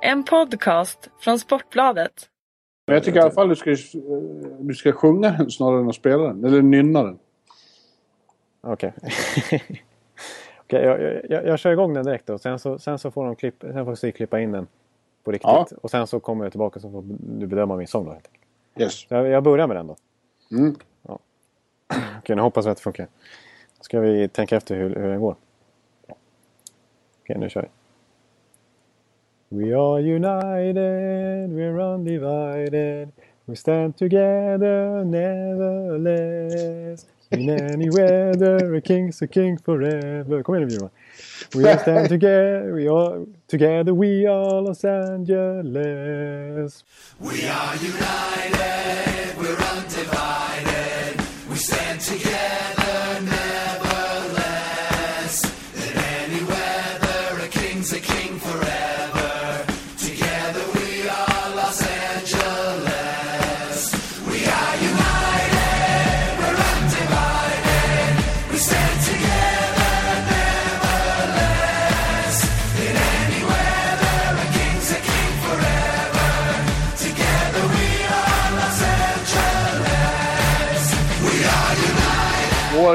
En podcast från Sportbladet. Men jag tycker i alla fall du ska, du ska sjunga den snarare än att spela den. Eller nynna den. Okej. Okej, jag, jag, jag kör igång den direkt då. Sen så, sen så får de klipp, sen får klippa in den på riktigt. Ja. Och sen så kommer jag tillbaka så får du bedöma min sång då. helt. Yes. Så jag, jag börjar med den då. Mm. Okej, nu hoppas vi att det funkar. Ska vi tänka efter hur, hur den går. Okej, nu kör vi. We are united, we're undivided. We stand together, nevertheless In any weather, a king's a king forever. Kom igen nu Bjurman! We all stand together, we are together we are Los Angeles. We are united, we're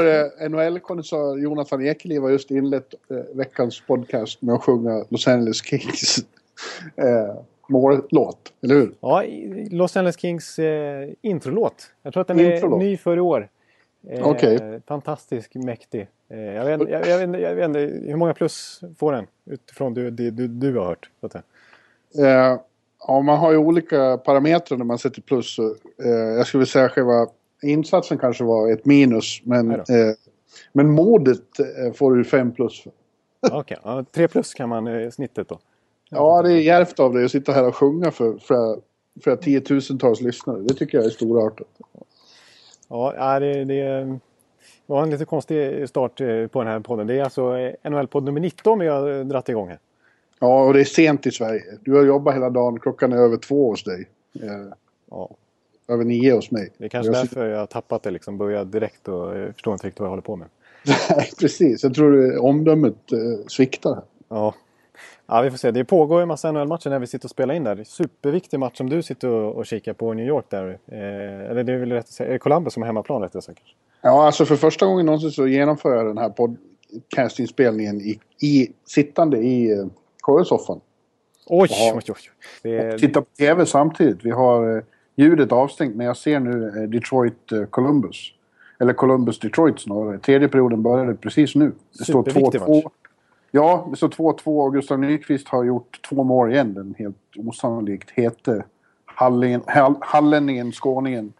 eh, NHL-kondensör Jonathan Ekeliv har just inlett eh, veckans podcast med att sjunga Los Angeles Kings eh, mållåt. Eller hur? Ja, Los Angeles Kings eh, introlåt. Jag tror att den Introlåt. är ny för i år. Eh, Okej. Fantastisk, mäktig. Eh, jag, vet, jag, jag, vet, jag vet inte, hur många plus får den? Utifrån det du, du, du har hört. Så att. Eh, ja, man har ju olika parametrar när man sätter plus. Eh, jag skulle säga själva insatsen kanske var ett minus. Men, eh, men modet eh, får du fem plus för. Okej, ja, tre plus kan man eh, snittet då. Ja, det är djärvt av dig att sitta här och sjunga för, för, för tiotusentals lyssnare. Det tycker jag är storartat. Ja, det, det var en lite konstig start eh, på den här podden. Det är alltså eh, NHL-podd nummer 19 vi har dratt igång här. Ja, och det är sent i Sverige. Du har jobbat hela dagen. Klockan är över två hos dig. Ja, över nio hos mig. det är kanske Jag därför jag har tappat det. Liksom, börjar direkt och eh, förstår inte riktigt vad jag håller på med. Nej, precis. Jag tror eh, omdömet eh, sviktar. Ja. ja, vi får se. Det pågår ju en massa NHL-matcher när vi sitter och spelar in där. Superviktig match som du sitter och, och kikar på i New York där. Eh, eller det är väl rätt att säga, är det Columbus som är hemmaplan rättare sagt? Ja, alltså för första gången någonsin så genomför jag den här podcastinspelningen i, i, sittande i eh, korrespondentsoffan. Oj, oj, oj. Det, Och tittar på TV samtidigt. Vi har eh, ljudet avstängt men jag ser nu eh, Detroit eh, Columbus. Eller Columbus Detroit snarare. Tredje perioden började precis nu. Det står Superviktig 2-2. match. Ja, det står 2-2 och Gustav Nyqvist har gjort två mål igen. Den helt osannolikt hete Hallingen, hall, hallänningen, skåningen.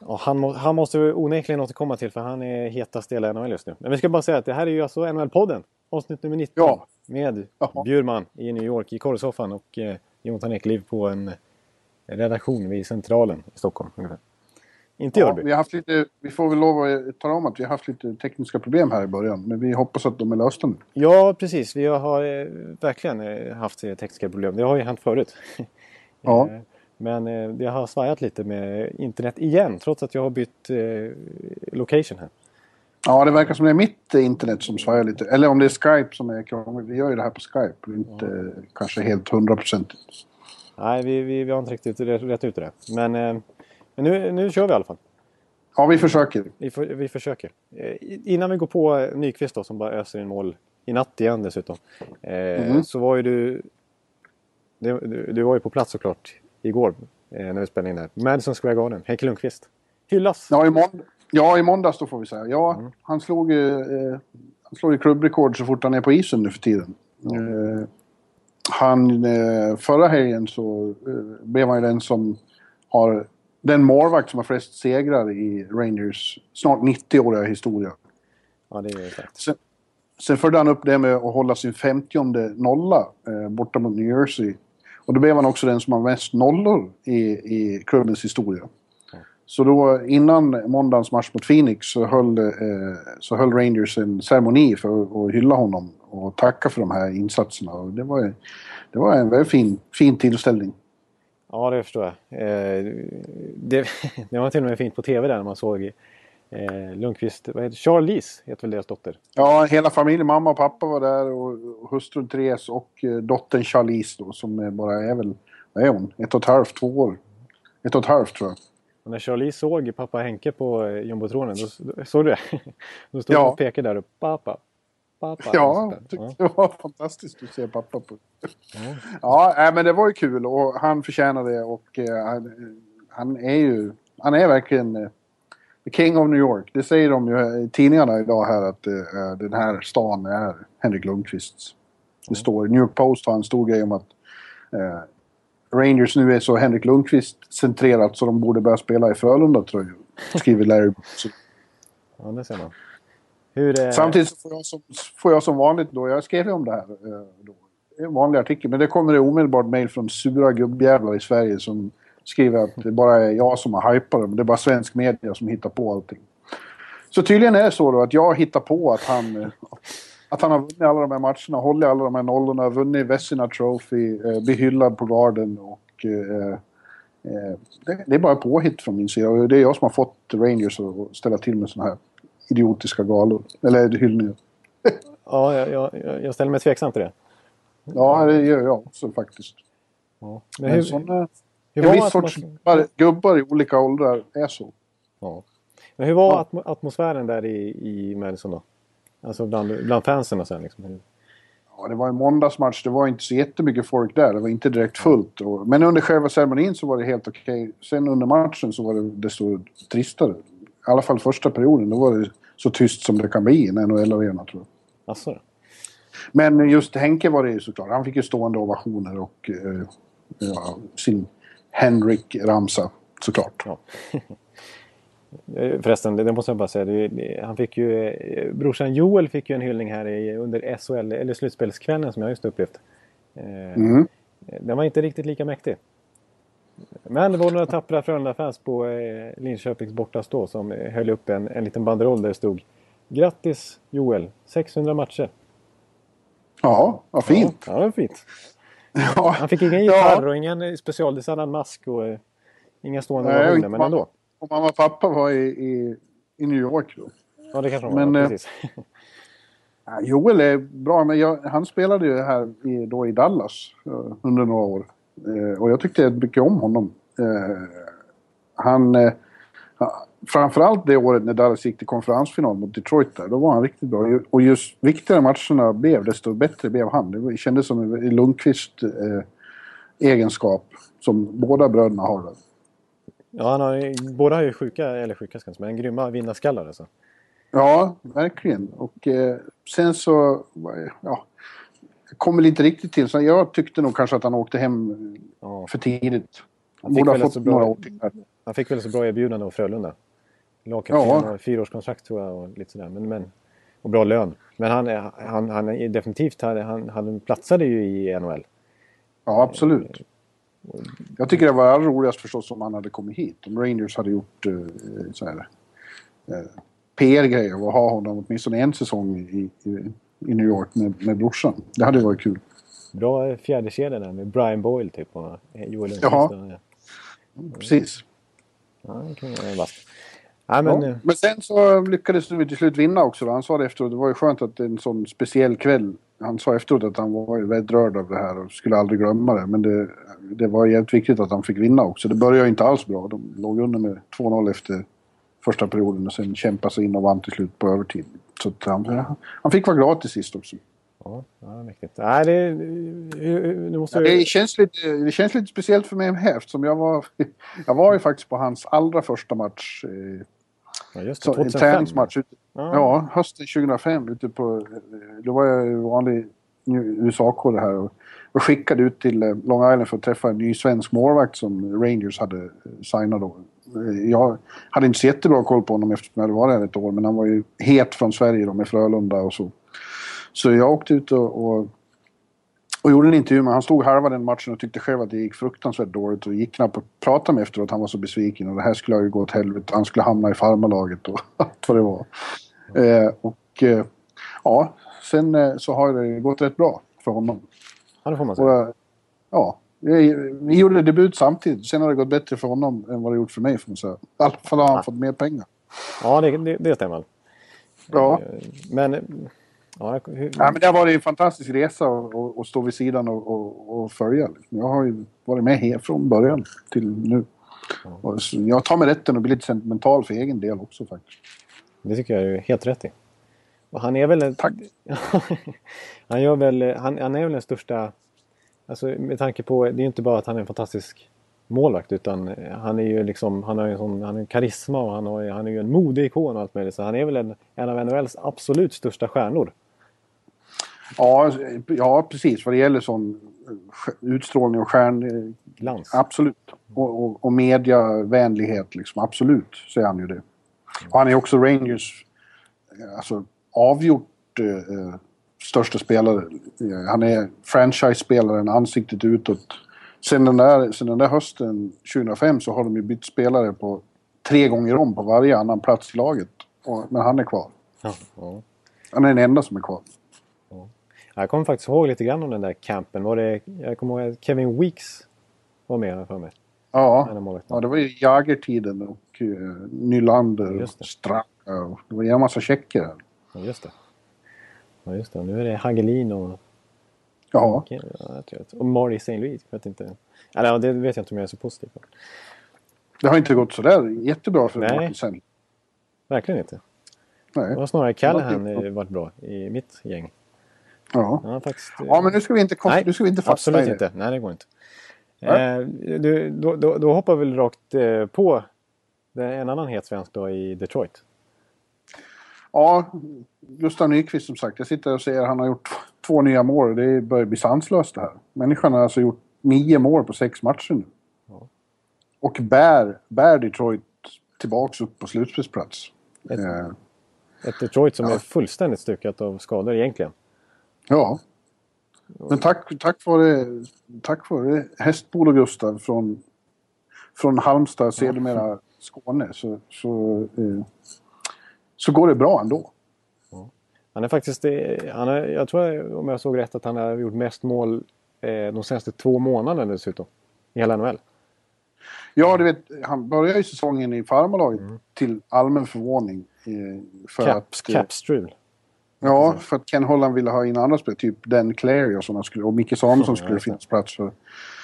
Ja, han, må, han måste vi onekligen återkomma till för han är hetast i hela NHL just nu. Men vi ska bara säga att det här är ju alltså NHL-podden. Avsnitt nummer 19. Ja. Med Jaha. Bjurman i New York i korrsoffan och eh, Jonathan Ekliv på en redaktion vid Centralen i Stockholm. Ungefär. Inte Ja, vi, har haft lite, vi får väl lov att tala om att vi har haft lite tekniska problem här i början. Men vi hoppas att de är lösta nu. Ja, precis. Vi har eh, verkligen eh, haft eh, tekniska problem. Det har ju hänt förut. Ja. Eh, Men eh, det har svajat lite med internet igen trots att jag har bytt eh, location här. Ja, det verkar som det är mitt internet som svajar lite. Eller om det är Skype som är krångligt. Vi gör ju det här på Skype. Inte eh, kanske helt hundraprocentigt. Nej, vi, vi, vi har inte riktigt rätt, ut det. Men, eh, men nu, nu kör vi i alla fall. Ja, vi försöker. Vi, för, vi försöker. Eh, innan vi går på eh, Nyqvist då, som bara öser in mål i natt igen dessutom. Mhm. Så var ju du, du... Du var ju på plats såklart igår när vi spelade in det här. Madison Square Garden, Henke Lundqvist. Hyllas! Ja, i, månd ja, i måndags då får vi säga. Ja, han slog ju eh, han slår ju klubbrekord så fort han är på isen nu för tiden. Eh, han, eh, förra helgen så eh, blev han ju den som har den målvakt som har flest segrar i Rangers snart 90-åriga historia. Ja, det är starkt. Sen, sen följde han upp det med att hålla sin 50 nolla eh, borta mot New Jersey. Och då blev han också den som har mest nollor i, i klubbens historia. Så då innan måndagens match mot Phoenix så höll, eh, så höll Rangers en ceremoni för att hylla honom och tacka för de här insatserna. Och det, var, det var en väldigt fin, fin tillställning. Ja, det förstår jag. Eh, det, det var till och med fint på tv där när man såg Eh, Lundqvist, vad heter Charlize heter väl deras dotter? Ja, hela familjen, mamma och pappa var där och, hustrun Therese och eh, dottern Charlize då som är bara är väl, vad är hon? Ett och ett halvt, två år. Ett och ett halvt tror jag. Och när Charlize såg pappa Henke på eh, jumbotronen, då, då, såg du det? Då stod Ja. han och pekade där och pappa, pappa. Ja, tyckte det var fantastiskt att se pappa på. Ja. Ja, nej, men det var ju kul och han förtjänar det och eh, han, han är ju, han är verkligen eh, the king of New York. Det säger de ju i tidningarna idag här att eh, den här stan är Henrik Lundqvists. Det står New York Post har en stor grej om att eh, Rangers nu är så Henrik Lundqvist-centrerat så de borde börja spela i Frölunda-tröjor. Skriver Larry ja, det ser man. Hur, eh, Samtidigt så får jag, som, får jag som vanligt då, jag skrev ju om det här eh, då, en vanlig artikel, men det kommer det omedelbart mejl från sura gubbjävlar i Sverige som skriver att det bara är jag som har hypat dem, det är bara svensk media som hittar på allting. Så tydligen är det så då att jag hittar på att han, eh, att han har vunnit alla de här matcherna, hållit alla de här nollorna, vunnit Vessina Trophy, eh, blir hyllad på Garden och eh, eh, det, det är bara påhitt från min sida. Och det är jag som har fått Rangers att ställa till med sådana här idiotiska galor. Eller hyllningar. Ja, jag, jag, jag ställer mig tveksam till det. Ja, det gör jag också faktiskt. Ja. Men Men hur, såna, hur en viss sorts gubbar, gubbar i olika åldrar är så. Ja. Men hur var Ja. atmo atmosfären där i, i Madison då? Alltså bland, bland fansen och sen liksom. Ja, det var en måndagsmatch, det var inte så jättemycket folk där. Det var inte direkt fullt. Och, men under själva ceremonin så var det helt okej. Sen under matchen så var det desto tristare. I alla fall första perioden, då var det så tyst som det kan bli i en NHL-arena tror jag. Asså? Men just Henke var det ju såklart. Han fick ju stående ovationer och eh, ja, sin Henrik-ramsa såklart. Ja. Förresten, det måste jag bara säga. Det, han fick ju, eh, brorsan Joel fick ju en hyllning här i, under SHL, eller slutspelskvällen som jag just upplevt. Eh, Mm. Den var inte riktigt lika mäktig. Men det var några tappra Frölunda-fans på eh, Linköpings bortastå som höll upp en, en liten banderoll där det stod Grattis Joel! 600 matcher. Ja, vad fint. Ja, var fint. Ja. Han fick ingen Ja. gitarr och ingen eh, specialdesignad mask och eh, inga stående ovationer, men ändå. Och mamma och pappa var i, i, i New York då. Ja, det kanske de var. Men, precis. Ja, Joel är bra, men jag, han spelade ju här i, då i Dallas under några år. Eh, och jag tyckte mycket om honom. Eh, han... Eh, framförallt det året när Dallas gick till konferensfinal mot Detroit där, då var han riktigt bra. Ju- Och just viktigare matcherna blev, desto bättre blev han. Det kändes som en Lundqvist egenskap som båda bröderna har. Ja, han har, ju- båda har ju sjuka, eller sjuka ska men grymma vinnarskallar alltså. Ja, verkligen. Och eh, sen så... Ja, kommer inte riktigt till. Så jag tyckte nog kanske att han åkte hem Ja. för tidigt. Han Borde ha väl fått bra- några år till. Han fick väl så bra erbjudande av Frölunda. Lagkapten Ja. fyraårskontrakt tror jag och lite sådär. Men, men, och bra lön. Men han, han, han är definitivt, han, han, han platsade ju i NHL. Ja, absolut. Jag tycker det var allra roligast förstås om han hade kommit hit. Om Rangers hade gjort eh, så här, eh, PR-grejer och ha honom åtminstone en säsong i, i, i New York med, med brorsan. Det hade varit kul. Bra fjärdekedja där med Brian Boyle typ och Joel. Lundqvist. Precis. Ja, det kan vara vasst. Nej, men, ja. men sen så lyckades vi till slut vinna också. Då. Han sa det efteråt, det var ju skönt att det är en sån speciell kväll. Han sa efteråt att han var väldigt rörd av det här och skulle aldrig glömma det. Men det, det var jävligt viktigt att han fick vinna också. Det började inte alls bra. De låg under med 2-0 efter första perioden och sen kämpade sig in och vann till slut på övertid. Så han, han fick vara glad till sist också. ja, ja, mäktigt. Nej, det, nu måste Ja, det, känns lite, det känns lite speciellt för mig med eftersom jag var, jag var ju faktiskt på hans allra första match. Eh, ja, just det, så, en 2005. träningsmatch. Ute, Ja. Ja, hösten 2005. Ute på, då var jag vanlig USA-kår här och, och skickade ut till eh, Long Island för att träffa en ny svensk målvakt som Rangers hade eh, signat då. Jag hade inte så jättebra koll på honom eftersom jag hade varit här ett år men han var ju het från Sverige då med Frölunda och så. Så jag åkte ut och, och, och gjorde en intervju med Han stod halva den matchen och tyckte själv att det gick fruktansvärt dåligt och gick knappt att prata med efteråt. Han var så besviken och det här skulle ju gå åt helvete. Han skulle hamna i farmarlaget och allt vad det var. Eh, och eh, ja, sen eh, så har det gått rätt bra för honom. Ja, det får man säga. Och, eh, ja, vi, gjorde debut samtidigt. Sen har det gått bättre för honom än vad det gjort för mig. I alla fall har han fått mer pengar. Ja, det, det, det stämmer. Ja. Men... Ja, hur, Ja, men det har varit en fantastisk resa att- stå vid sidan och, och, och följa. Jag har ju varit med här från början till nu. Så jag tar mig rätten att bli lite sentimental för egen del också faktiskt. Det tycker jag är helt rätt i. Och han är väl... En, Tack. han, väl, han, han är väl den största... Alltså med tanke på... Det är ju inte bara att han är en fantastisk målvakt utan eh, han är ju liksom... Han har ju en sån, han har en karisma och han, har, han är ju en modeikon och allt möjligt. Så han är väl en, en av NHLs absolut största stjärnor. Ja, ja, precis. Vad det gäller sån eh, utstrålning och stjärn... Glans. Absolut. Och, och, och mediavänlighet liksom. Absolut så är han ju det. Och han är också Rangers eh, alltså, avgjort eh, eh, största spelare. Han är franchise-spelaren, ansiktet utåt. Sen den, där, sen den där hösten 2005 så har de ju bytt spelare på tre gånger om på varje annan plats i laget. Och, men han är kvar. Ja, ja. Han är den enda som är kvar. Jag kommer faktiskt ihåg lite grann om den där campen. Var det, jag kommer ihåg att Kevin Weeks var med för mig. Ja, ja det var ju Jagertiden och uh, Nylander och Just det. Straka. Och, det var ju en massa tjecker. Ja, just det. Ja, just det. Nu är det Hagelin och Ja, Och Marty St. Louis. Jag vet inte. Eller, ja, det vet jag inte om jag är så positiv på. det har inte gått sådär jättebra för Nej. Martin Sell. Verkligen inte. Det Nej. var snarare Callahan Det var eh, varit bra i mitt gäng. Ja. Ja, faktiskt, eh, ja, men nu ska vi inte, Nej, nu ska vi inte fastna absolut i det. inte. Nej, det går inte. Eh, du, då, då, då hoppar vi väl rakt eh, på det är en annan het svensk då i Detroit. Ja, Gustav Nyqvist som sagt. Jag sitter och ser att han har gjort två nya mål. Det börjar bli sanslöst det här. Människan har alltså gjort nio mål på sex matcher nu. Och bär, bär Detroit tillbaks upp på slutspelsplats. Ett- Eh, Ett Detroit som Ja. är fullständigt stukat av skador egentligen. ja. Men tack, tack vare, tack vare Hästbol och Gustav från, från Halmstad, sedermera Skåne, så, så, eh, så går det bra ändå. Han är faktiskt, eh, han är, jag tror om jag såg rätt att han har gjort mest mål eh, de senaste två månaderna dessutom. I hela NHL. Ja, du vet, han började ju säsongen i farmarlaget till allmän förvåning. Eh, för Cap, att, eh, capstrul. Ja, för att Ken Holland ville ha in andra spelare, typ Dan Clary och sådana skulle, och Micke Samuelsson Ja, skulle det. finnas plats för.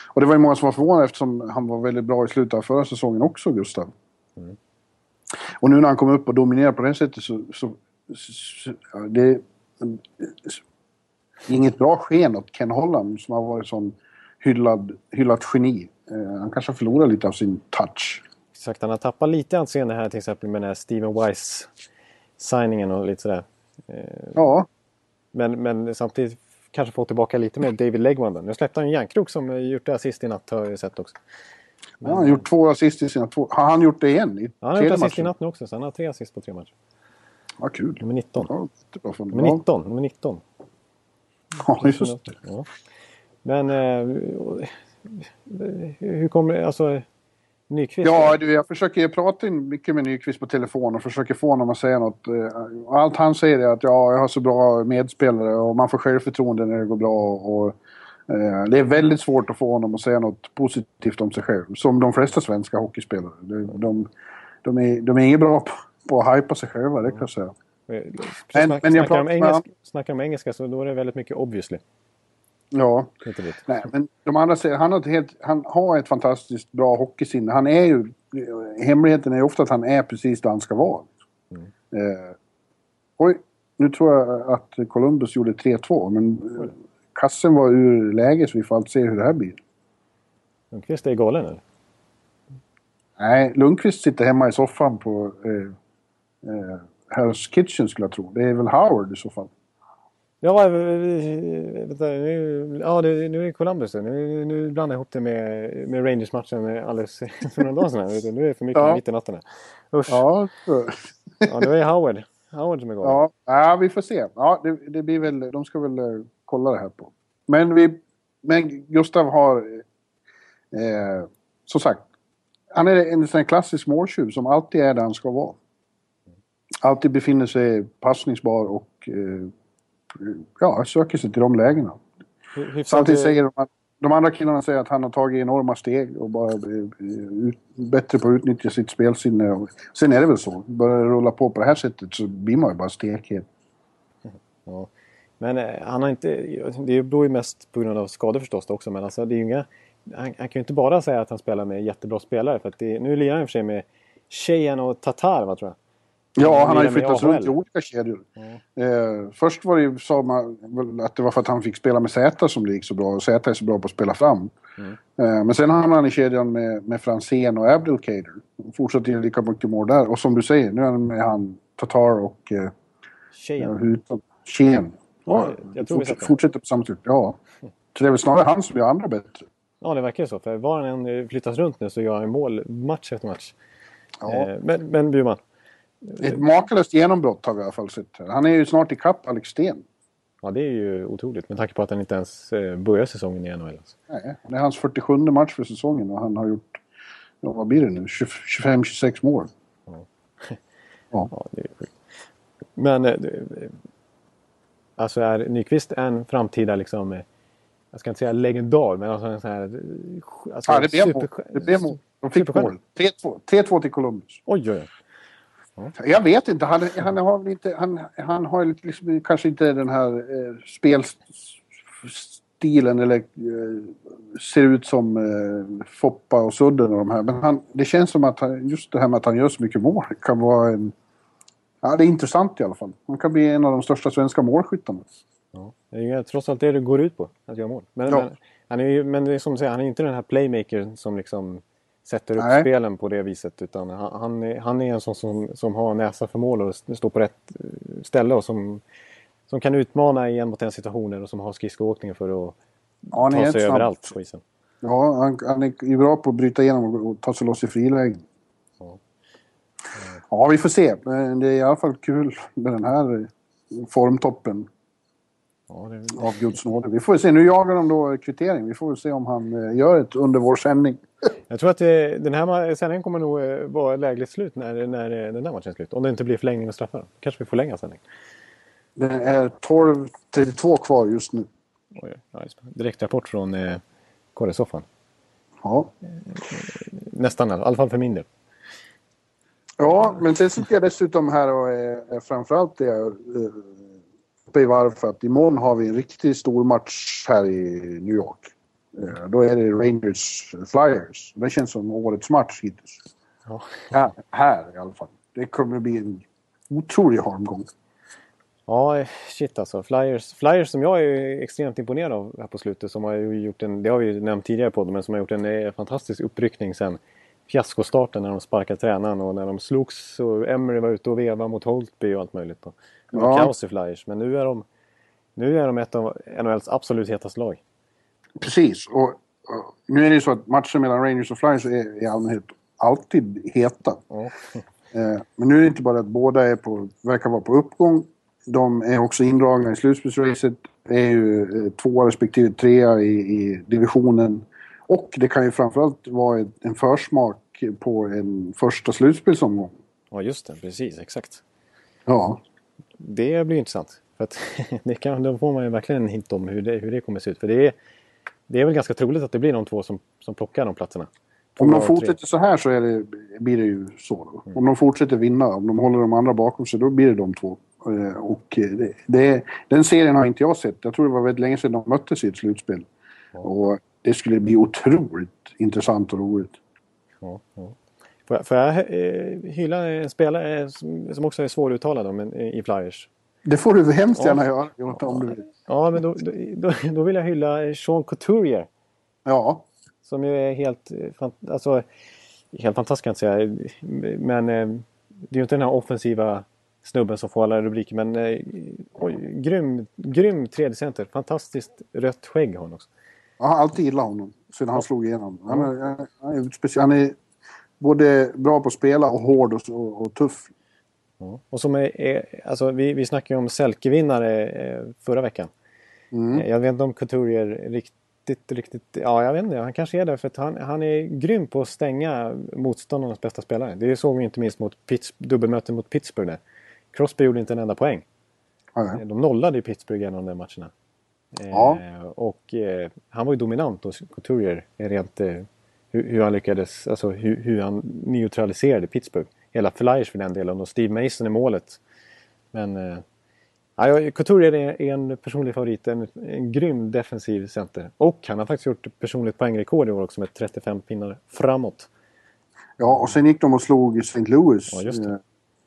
Och det var ju många som var förvånade eftersom han var väldigt bra i slutet av förra säsongen också, Gustav. Mm. Och nu när han kom upp och dominerar på det sättet så... så, så ja, det är inget bra sken åt Ken Holland som har varit sån hyllad, hyllat geni. Eh, han kanske har förlorat lite av sin touch. Exakt, han har tappat lite anseende här till exempel med den här Steven Weiss-signingen och lite sådär. Eh, Ja, Men, men samtidigt kanske få tillbaka lite mer David Legman. då. Nu släppte han en järnkrok som eh, gjort det assist i natt har jag sett också. Han har gjort två assist i sina två... Har han gjort det igen? I Ja, han har gjort assist i natt nu också så han har tre assist på tre matcher. Ja, kul. Nummer 19. Ja. Nummer Ja. 19. Nummer 19. Ja, just det. Ja. Men eh, hur kommer alltså Nyqvist? Ja, du, jag försöker prata mycket med Nyqvist på telefon och försöker få honom att säga något. eh, Allt han säger är att ja, jag har så bra medspelare och man får självförtroende när det går bra. Och, det är väldigt svårt att få honom att säga något positivt om sig själv. Som de flesta svenska hockeyspelare. De, de, de, är, de är inget bra på, på att hypa sig själva, det kan jag säga. Men, Men- men jag snackar, om pratar- engelska, snackar om engelska så då är det väldigt mycket obviously. Ja, nej, men de andra säger han har, ett helt, han har ett fantastiskt bra hockeysinne. Han är ju... Hemligheten är ju ofta att han är precis där han ska vara. Eh, oj, nu tror jag att Columbus gjorde 3-2, men eh, kassen var ur läge så vi får allt se hur det här blir. Nyqvist är galen eller? Nej, Lundqvist sitter hemma i soffan på eh, eh, Hell's Kitchen skulle jag tro. Det är väl Howard i så fall. Ja, vänta, nu, ja, det, nu är det Columbus. Nu, nu blandar jag ihop det med, med Rangers-matchen alldeles för några dagar sedan. Nu är det för mycket Ja. mitt i natten. här. Usch. Ja. Ja, var ju Howard. Howard som är galen. ja, ja vi får se. Ja, det, det blir väl, de ska väl eh, kolla det här på. Men, vi, men Gustav har... Eh, som sagt, han är en sån klassisk måltjuv som alltid är där han ska vara. Alltid befinner sig passningsbar och eh, ja, söker sig till de lägena. Hy- Hyfsad, Samtidigt eh, säger de att de andra killarna säger att han har tagit enorma steg och bara är ut, bättre på att utnyttja sitt spelsinne. Sen är det väl så. Börjar det rulla på på det här sättet så blir man ju bara stekhet. Ja. Men eh, han har inte... Det beror ju mest på grund av skador förstås också. Men alltså, det är ju inga, han, han kan ju inte bara säga att han spelar med jättebra spelare. För att det, nu lirar han i och för sig med Sheyan och Tatar, va, tror jag. Ja, han har ju flyttats runt i olika kedjor. Eh, först var det ju, sa man att det var för att han fick spela med Zäta som det gick så bra. Och Zäta är så bra på att spela fram. Eh, men sen hamnade han i kedjan med, med Franzén och Abdelkader. Fortsatte göra lika mycket mål där. Och som du säger, nu är han med han Tatar och eh, Sheyan. Hutan. Ja, jag tror vi fortsätter, sätter. fortsätter på samma sätt. Ja. Så det är väl snarare han som gör andra bättre. Ja, det verkar ju så. För var han än flyttas runt nu så gör han mål match efter match. Ja. Eh, Men, men Bjurman. Ett makalöst genombrott har vi i alla fall sett. Han är ju snart ikapp Alex Sten. Ja, det är ju otroligt. Med tanke på att han inte ens eh, börjar säsongen i NHL. Alltså. Nej, det är hans 47 match för säsongen och han har gjort, ja, vad blir det nu, 25-26 mål. Ja, det är sjukt. Men eh, det- alltså är Nyqvist en framtida liksom, eh, jag ska inte säga legendar, men alltså en sån här... eh, Alltså, Ja, det blev mål. superstjär- Det blev mål. De fick mål. 3-2 3-2 till Columbus. Oj, oj, oj. Jag vet inte, han, han har väl inte, han, han har liksom, kanske inte den här eh, spelstilen eller eh, ser ut som eh, Foppa och Sudden och de här. Men han, det känns som att han, just det här med att han gör så mycket mål kan vara en... Ja, det är intressant i alla fall. Han kan bli en av de största svenska målskyttarna. Ja. Det är ju trots allt det det går ut på, att göra mål. Men, Ja. men, han är ju, men det är som du säger, han är inte den här playmaker som liksom sätter upp Nej. spelen på det viset. Utan han, han, är, han är en sån som, som har näsa för mål och står på rätt eh, ställe och som, som kan utmana i en mot en situationer och som har skridskoåkning för att Ja, ta sig överallt på isen. Ja, han, han är bra på att bryta igenom och, och ta sig loss i frilägen. Ja. Vi får se. Det är i alla fall kul med den här eh, formtoppen Ja, det, av Guds nåde. Vi får se. Nu jagar de då kvittering. Vi får se om han eh, gör ett under vår sändning. Jag tror att det, den här sändningen kommer nog eh, vara lägligt slut när, när eh, den där matchen är slut. Om det inte blir förlängning och straffar. Kanske vi får förlänga sändning. Det är 12.32 kvar just nu. Oj, ja. Direktrapport från eh, korresoffan. Ja. Nästan, i alla fall för min del. Ja, men sen sitter jag dessutom här och är, framförallt är jag, eh, uppe i varv för att imorgon har vi en riktigt stor match här i New York. Eh, Då är det Rangers Flyers. Det känns som årets match hittills. Ja. Här, här i alla fall. Det kommer bli en otrolig harmgång. Ja, shit alltså. Flyers, Flyers som jag är extremt imponerad av här på slutet. Som har gjort en, det har vi ju nämnt tidigare på men som har gjort en eh, fantastisk uppryckning sen fiaskostarten när de sparkade tränaren och när de slogs och Emery var ute och vevade mot Holtby och allt möjligt. Det var Ja. kaos i Flyers. Men nu är de, nu är de ett av NHLs absolut hetaste lag. Precis. Och, och nu är det ju så att matcher mellan Rangers och Flyers är i allmänhet alltid heta. Ja. Eh, men nu är det inte bara att båda är på, verkar vara på uppgång. De är också indragna i slutspelsracet. är ju eh, tvåa respektive trea i, i divisionen. Och det kan ju framförallt vara en försmak på en första slutspelsomgång. ja, just det. Precis, exakt. Ja. Det blir intressant. För att det kan, då får man ju verkligen en hint om hur det, hur det kommer se ut. För det är, det är väl ganska troligt att det blir de två som, som plockar de platserna. Om de fortsätter så här så det, blir det ju så. Då. Om de fortsätter vinna, om de håller de andra bakom sig, då blir det de två. Eh, Och eh, det, det, den serien har inte jag sett. Jag tror det var väldigt länge sedan de möttes i ett slutspel. Och det skulle bli otroligt intressant och roligt. Ja, ja. Får jag, får jag eh, hylla en spelare som, också är svåruttalad i Flyers? Det får du hemskt Ja. gärna göra, Jonathan, om du vill. Ja, men då, då, då, vill jag hylla Sean Couturier. Ja, Som ju är helt, eh, alltså, helt fantastisk kan jag säga. Men eh, det är ju inte den här offensiva snubben som får alla rubriker. Men eh, oj, grym, grym tredje center. Fantastiskt rött skägg har han också. Jag har alltid gillat honom sedan han slog igenom. Han är, han är, speci- han är både bra på att spela och hård och, och, och tuff. Ja. Och som är, är, alltså, vi, vi snackade ju om Selke-vinnare eh, förra veckan. Mm. Eh, Jag vet inte om Couturier riktigt, riktigt... Ja, jag vet inte. Han kanske är det. För att han, han är grym på att stänga motståndarnas bästa spelare. Det såg vi inte minst mot Pitts, dubbelmöten mot Pittsburgh där. Crosby gjorde inte en enda poäng. Ja. De nollade ju Pittsburgh genom de matcherna. Eh, Ja. Och eh, han var ju dominant hos Couturier rent eh, hur, hur han lyckades, alltså hur, hur han neutraliserade Pittsburgh. Hela Flyers för den delen och Steve Mason i målet. Men eh, Couturier är, en personlig favorit, en, en grym defensiv center. Och han har faktiskt gjort personligt poängrekord i år också med 35 pinnar framåt. Ja, och sen gick de och slog St. Louis. Ja. Eh,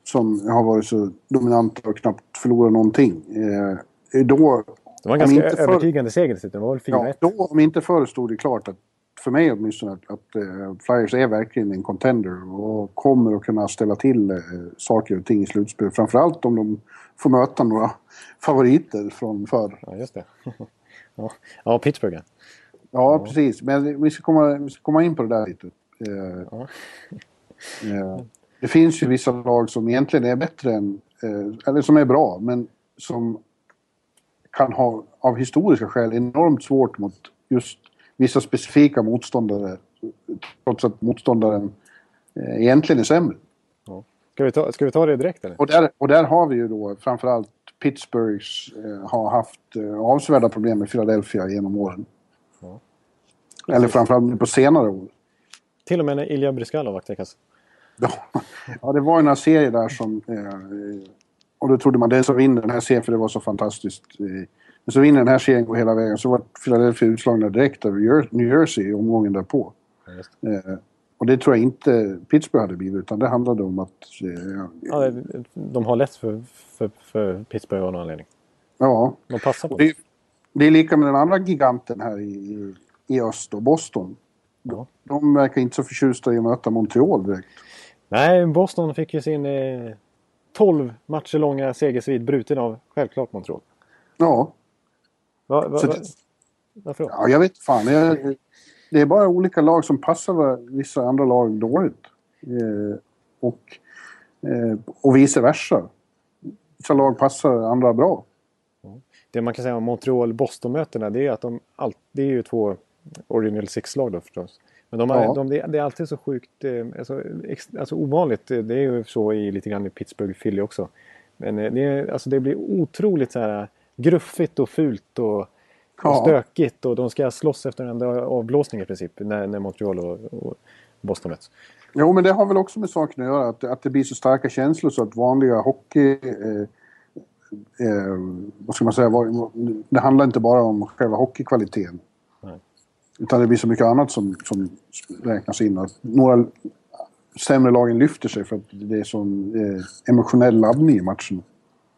som har varit så dominanta och knappt förlorat någonting. Eh, då, Det var en Om ganska inte för- övertygande seger dessutom. Det var väl 4-1. ja, då, om inte förr stod det klart att för mig åtminstone att, att eh, Flyers är verkligen en contender och kommer att kunna ställa till eh, saker och ting i slutspel. Framförallt om de får möta några favoriter från förr. Ja, just det. ja. ja, Pittsburgh ja. Ja, precis. Men vi ska, komma, vi ska komma in på det där lite. Eh, Ja. det finns ju vissa lag som egentligen är bättre än, eller som är bra, men som kan ha av historiska skäl enormt svårt mot just vissa specifika motståndare. Trots att motståndaren eh, egentligen är sämre. Ska, vi ta, ska vi ta det direkt eller? Och där, och där har vi ju då framförallt Pittsburghs eh, har haft eh, avsevärda problem med Philadelphia genom åren. Ja. Eller framförallt på senare år. Till och med när Ilja Bryskalov vaktäckas. Ja, ja, det var ju några serier där som... Eh, och då trodde man den som vinner den här serien, för det var så fantastiskt. Eh, den som vinner den här serien går hela vägen. Så var Philadelphia utslagna direkt av New Jersey i omgången därpå. Eh, och det tror jag inte Pittsburgh hade blivit, utan det handlade om att... Eh, Ja, det- de har lätt för, för, för Pittsburgh av någon anledning. ja, De passar på det, det är lika med den andra giganten här i, i, i öst, då, Boston. Ja. De verkar inte så förtjusta i att möta Montreal direkt. Nej, Boston fick ju sin eh, 12 matcher långa segersvid bruten av självklart Montreal. Ja, Va, va, va, varför då? Ja, jag vet fan. Jag, det är bara olika lag som passar vissa andra lag dåligt. Eh, och, eh, och vice versa. Vissa lag passar andra bra. Det man kan säga om Montreal-Boston-mötena det är att de all, det är ju två Original Six-lag då förstås. Men de har, Ja. de, det är- alltid så sjukt, eh, alltså, ex, alltså ovanligt. Det det är ju så i lite grann i Pittsburgh Philly också. Men eh, det, är, alltså, det blir otroligt så här gruffigt och fult och, och Ja. stökigt. Och de ska slåss efter en avblåsning i princip när, när Montreal och, och Boston möts. Jo, men det har väl också med saken att göra. Att, att det blir så starka känslor så att vanliga hockey... Eh, eh, vad ska man säga? Det handlar inte bara om själva hockeykvaliteten. Utan det blir så mycket annat som, som räknas in. Att några sämre lagen lyfter sig för att det är sån eh, emotionell laddning i matchen.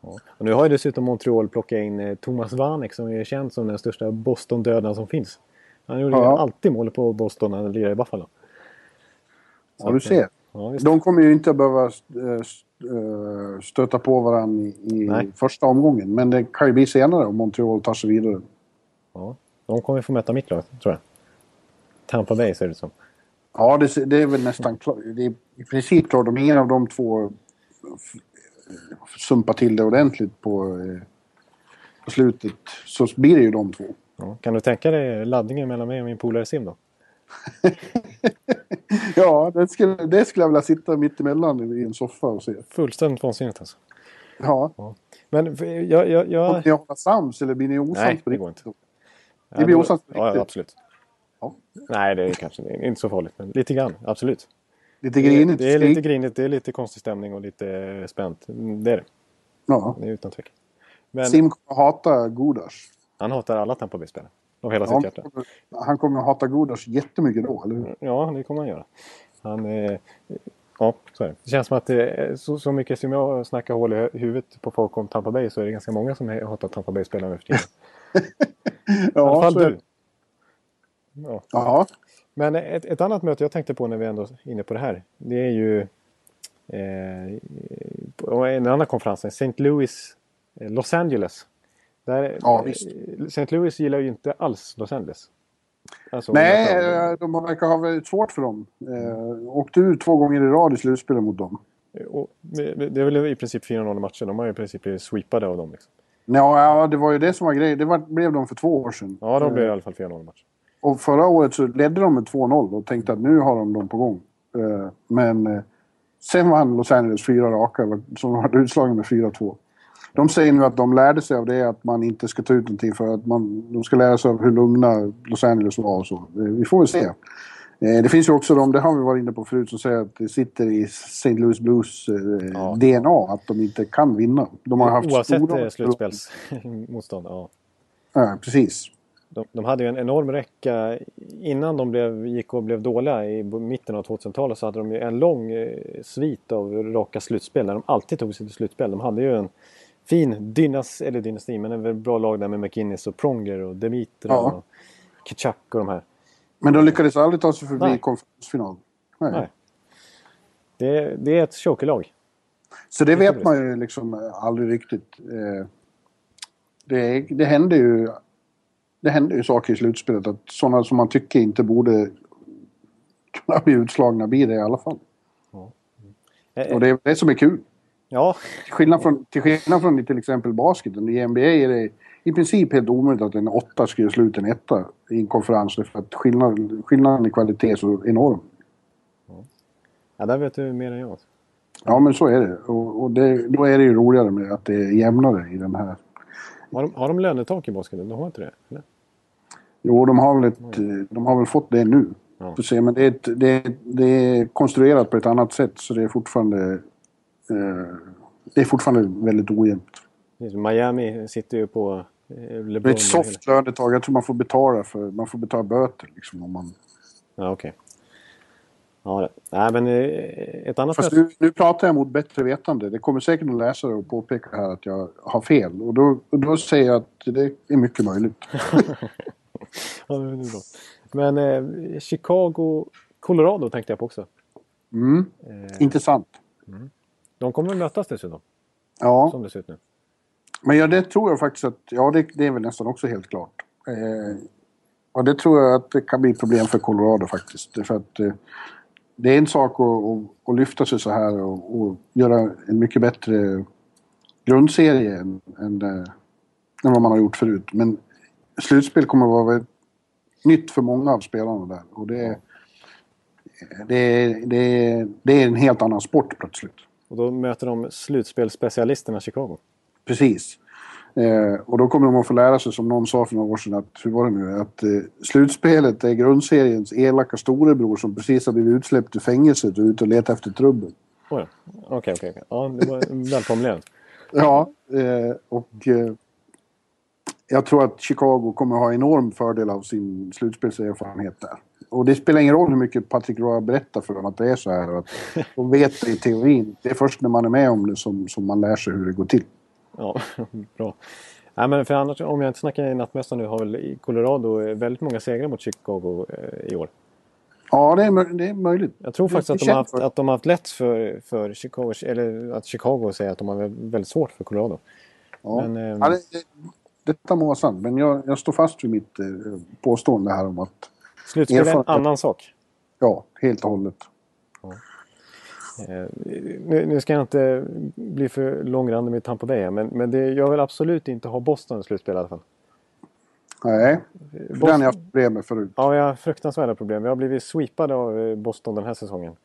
Ja. Och nu har ju dessutom Montreal plockat in eh, Thomas Vanek som är känd som den största Boston-dödaren som finns. Han gjorde ju Ja. alltid mål på Boston när han lirade i Buffalo. Så Ja, du ser. Ja, visst. De kommer ju inte att behöva eh, st- eh, stöta på varandra i, i Nej. första omgången. Men det kan ju bli senare om Montreal tar sig vidare. Ja. De kommer få möta mitt lag, tror jag. Tampa Bay ser det som. Ja, det, det är väl nästan klart. Det är i princip klart. Om ingen av de två f- sumpar till det ordentligt på, eh, på slutet så blir det ju de två. Ja. Kan du tänka dig laddningen mellan mig och min polare Sim då? Ja, det skulle, det skulle jag vilja sitta mitt emellan i en soffa och se. Fullständigt vansinnigt alltså. Ja. Men för- jag... jag, jag... Kommer ni hålla sams eller blir ni osams Nej, det går riktigt? inte. Det blir osams på Ja, ja, riktigt. absolut. Ja. Nej, det är kanske är inte så farligt. Men lite grann, absolut. Lite Det, grinigt. det är lite grinigt, det är lite konstig stämning och lite eh, spänt. Mm, Det är det. Ja. Det är utan tvekan. Men Sim kommer hata Godas. han hatar alla Tampa Bay-spelare. Av hela Ja, sitt hjärta. han kommer att hata Godas jättemycket då, eller hur? Ja, det kommer han göra. Han, eh, ja, så är det. Det känns som att är så, så mycket som jag snackar hål i huvudet på folk om Tampa Bay så är det ganska många som hatar Tampa Bay-spelare nu för tiden. I alla fall är du. Ja. Ja, Men ett, ett annat möte jag tänkte på när vi ändå är inne på det här. Det är ju eh, en annan konferens, St. Louis, eh, Los Angeles. Där, Ja, visst. eh, St. Louis gillar ju inte alls Los Angeles. Alltså, Nej, eh, de verkar ha väldigt svårt för dem. Eh, åkte ut två gånger i rad i slutspelet mot dem. Och det är väl i princip 4-0 i matchen. De har ju i princip blivit sweepade av dem. Liksom. Ja, det var ju det som var grejen. Det var, blev de för två år sedan. Ja, de blev i alla fall 4-0 i matchen. Och förra året så ledde de med 2-0 och tänkte att nu har de dem på gång. Eh, Men eh, sen vann Los Angeles fyra raka, som var utslagna med 4-2. De säger nu att de lärde sig av det att man inte ska ta ut någonting för att man, de ska lära sig av hur lugna Los Angeles var och så. Eh, Vi får väl se. Det finns ju också de, det har vi varit inne på förut, som säger att det sitter i St. Louis Blues Ja. DNA att de inte kan vinna. De har haft Oavsett slutspelsmotstånd. Ja. Ja, precis. De, de hade ju en enorm räcka. Innan de blev, gick och blev dåliga i mitten av 2000-talet så hade de ju en lång eh, svit av raka slutspel där de alltid tog sig till slutspel. De hade ju en fin dynas, eller dynasti, men en bra lag där med McInnes och Pronger och Demitra Ja. och Kitchak och de här. Men de lyckades aldrig ta sig förbi konferensfinal. Nej. Nej. Det, det är ett chokerlag. Så det Mycket vet man ju liksom eh, aldrig riktigt. Eh, Det, det händer ju det händer ju saker i slutspelet att sådana som man tycker inte borde kunna bli utslagna blir det i alla fall. Eh, Och det är det som är kul. Ja, Till skillnad från, till skillnad från till exempel basketen. I NBA är det i princip helt omöjligt att en åtta göra slut en etta i en konferens. För att skillnad, skillnaden i kvalitet är så enorm. ja, där vet du mer än jag. Ja men så är det. Och, och det, då är det ju roligare med att det är jämnare i den här. Har de, har de lönetak i basketen? De har inte det? Eller? Jo, de har väl, ett, de har väl fått det nu. Ja. Får se, men det är, ett, det, är, det är konstruerat på ett annat sätt så det är fortfarande... Eh, det är fortfarande väldigt ojämnt. Miami sitter ju på eh, Det är LeBron. ett soft lönetag. Jag tror man får betala för... Man får betala böter liksom om man... Ja, okej. Ja, det. Nej, men eh, ett annat Fast nu, nu pratar jag mot bättre vetande. Det kommer säkert en läsare och påpeka här att jag har fel. Och då, och då säger jag att det är mycket möjligt. Ja, det är bra. Men eh, Chicago, Colorado tänkte jag på också. Mm. Eh, Intressant. de kommer att mötas dessutom, Ja, som det ser ut nu. men ja, det tror jag faktiskt att... Ja, det, det är väl nästan också helt klart. Eh, och det tror jag att det kan bli problem för Colorado faktiskt. För att eh, det är en sak att, att, att lyfta sig så här och, och göra en mycket bättre grundserie än, än, eh, än vad man har gjort förut. Men slutspel kommer att vara nytt för många av spelarna där. Och det, det, det, det är en helt annan sport plötsligt. Och då möter de slutspelsspecialisterna Chicago. Precis. Eh, och då kommer de att få lära sig, som någon sa för några år sedan, att, hur var det nu, att eh, slutspelet är grundseriens elaka storebror som precis har blivit utsläppt ur fängelset och ute och letar efter trubbel. Okej, okej. Ja, det var välformulerat. Ja, eh, och eh, jag tror att Chicago kommer ha enorm fördel av sin slutspelserfarenhet där. Och det spelar ingen roll hur mycket Patrick Roy berättar för dem att det är så här. Att de vet det i teorin. Det är först när man är med om det som, som man lär sig hur det går till. Ja, bra. Nej, men för annars, om jag inte snackar i nattmässan nu, har väl Colorado väldigt många segrar mot Chicago eh, i år. Ja, det är, det är möjligt. Jag tror faktiskt att de, har haft, att de har haft lätt för, för Chicago, eller att Chicago säger att de har väldigt svårt för Colorado. Ja. Men, ehm, ja, det, detta må vara sant, men jag, jag står fast vid mitt eh, påstående här om att Slutspel är en annan sak. ja, helt och hållet. Eh, nu, nu ska jag inte bli för långrandig med Tampa Bay men, men det, jag vill absolut inte ha Boston i slutspel i alla fall. Nej, Boston- den har jag haft problem med förut. Ja, vi har fruktansvärda problem. Vi har blivit sweepade av eh, Boston den här säsongen.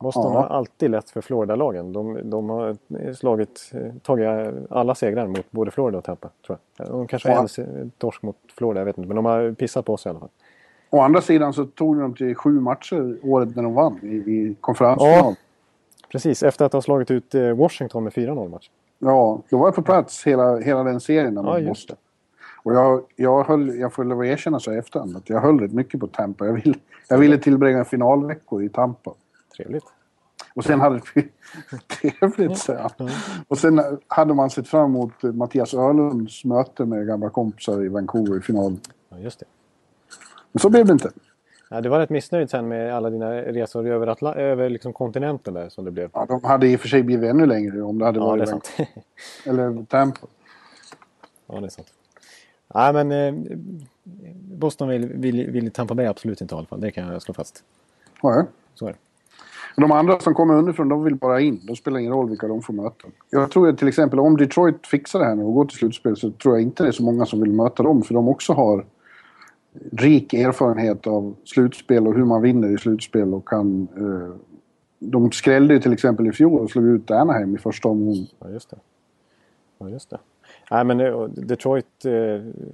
Boston Ja. har alltid lätt för Florida-lagen. De, de har slagit, tagit alla segrar mot både Florida och Tampa. Tror jag. De kanske har Ja. en torsk mot Florida, jag vet inte. Men de har pissat på oss i alla fall. Å andra sidan så tog de till sju matcher året när de vann i, i konferensfinal. Ja. Precis, efter att ha slagit ut eh, Washington med 4-0 match. Ja, då var jag på plats hela, hela den serien. När Ja, man just måste. Och jag, jag, höll, jag får lov att erkänna så i efterhand att jag höll rätt mycket på Tampa. Jag, vill, jag ville tillbringa finalveckor i Tampa. Trevligt. Och sen hade vi... Trevligt, säger han. Och sen hade man sett fram emot Mattias Öhlunds möte med gamla kompisar i Vancouver i final. Ja, just det. Men så blev det inte. Ja, du var rätt missnöjd sen med alla dina resor över, Atla- över liksom kontinenten där som det blev. Ja, de hade i och för sig blivit ännu längre om det hade Ja, det är varit sant. Eller Tampa. ja, det är sant. Nej, men eh, Boston vill, vill, vill Tampa Bay absolut inte i alla fall. Det kan jag slå fast. Ja, ja. Så är det. De andra som kommer underifrån, de vill bara in. Det spelar ingen roll vilka de får möta. Jag tror att till exempel om Detroit fixar det här nu och går till slutspel så tror jag inte det är så många som vill möta dem. För de också har rik erfarenhet av slutspel och hur man vinner i slutspel och kan... Eh, de skrällde ju till exempel i fjol och slog ut Anaheim i första omgången. Ja, just det. Ja, just det. Nej, men eh, Detroit eh,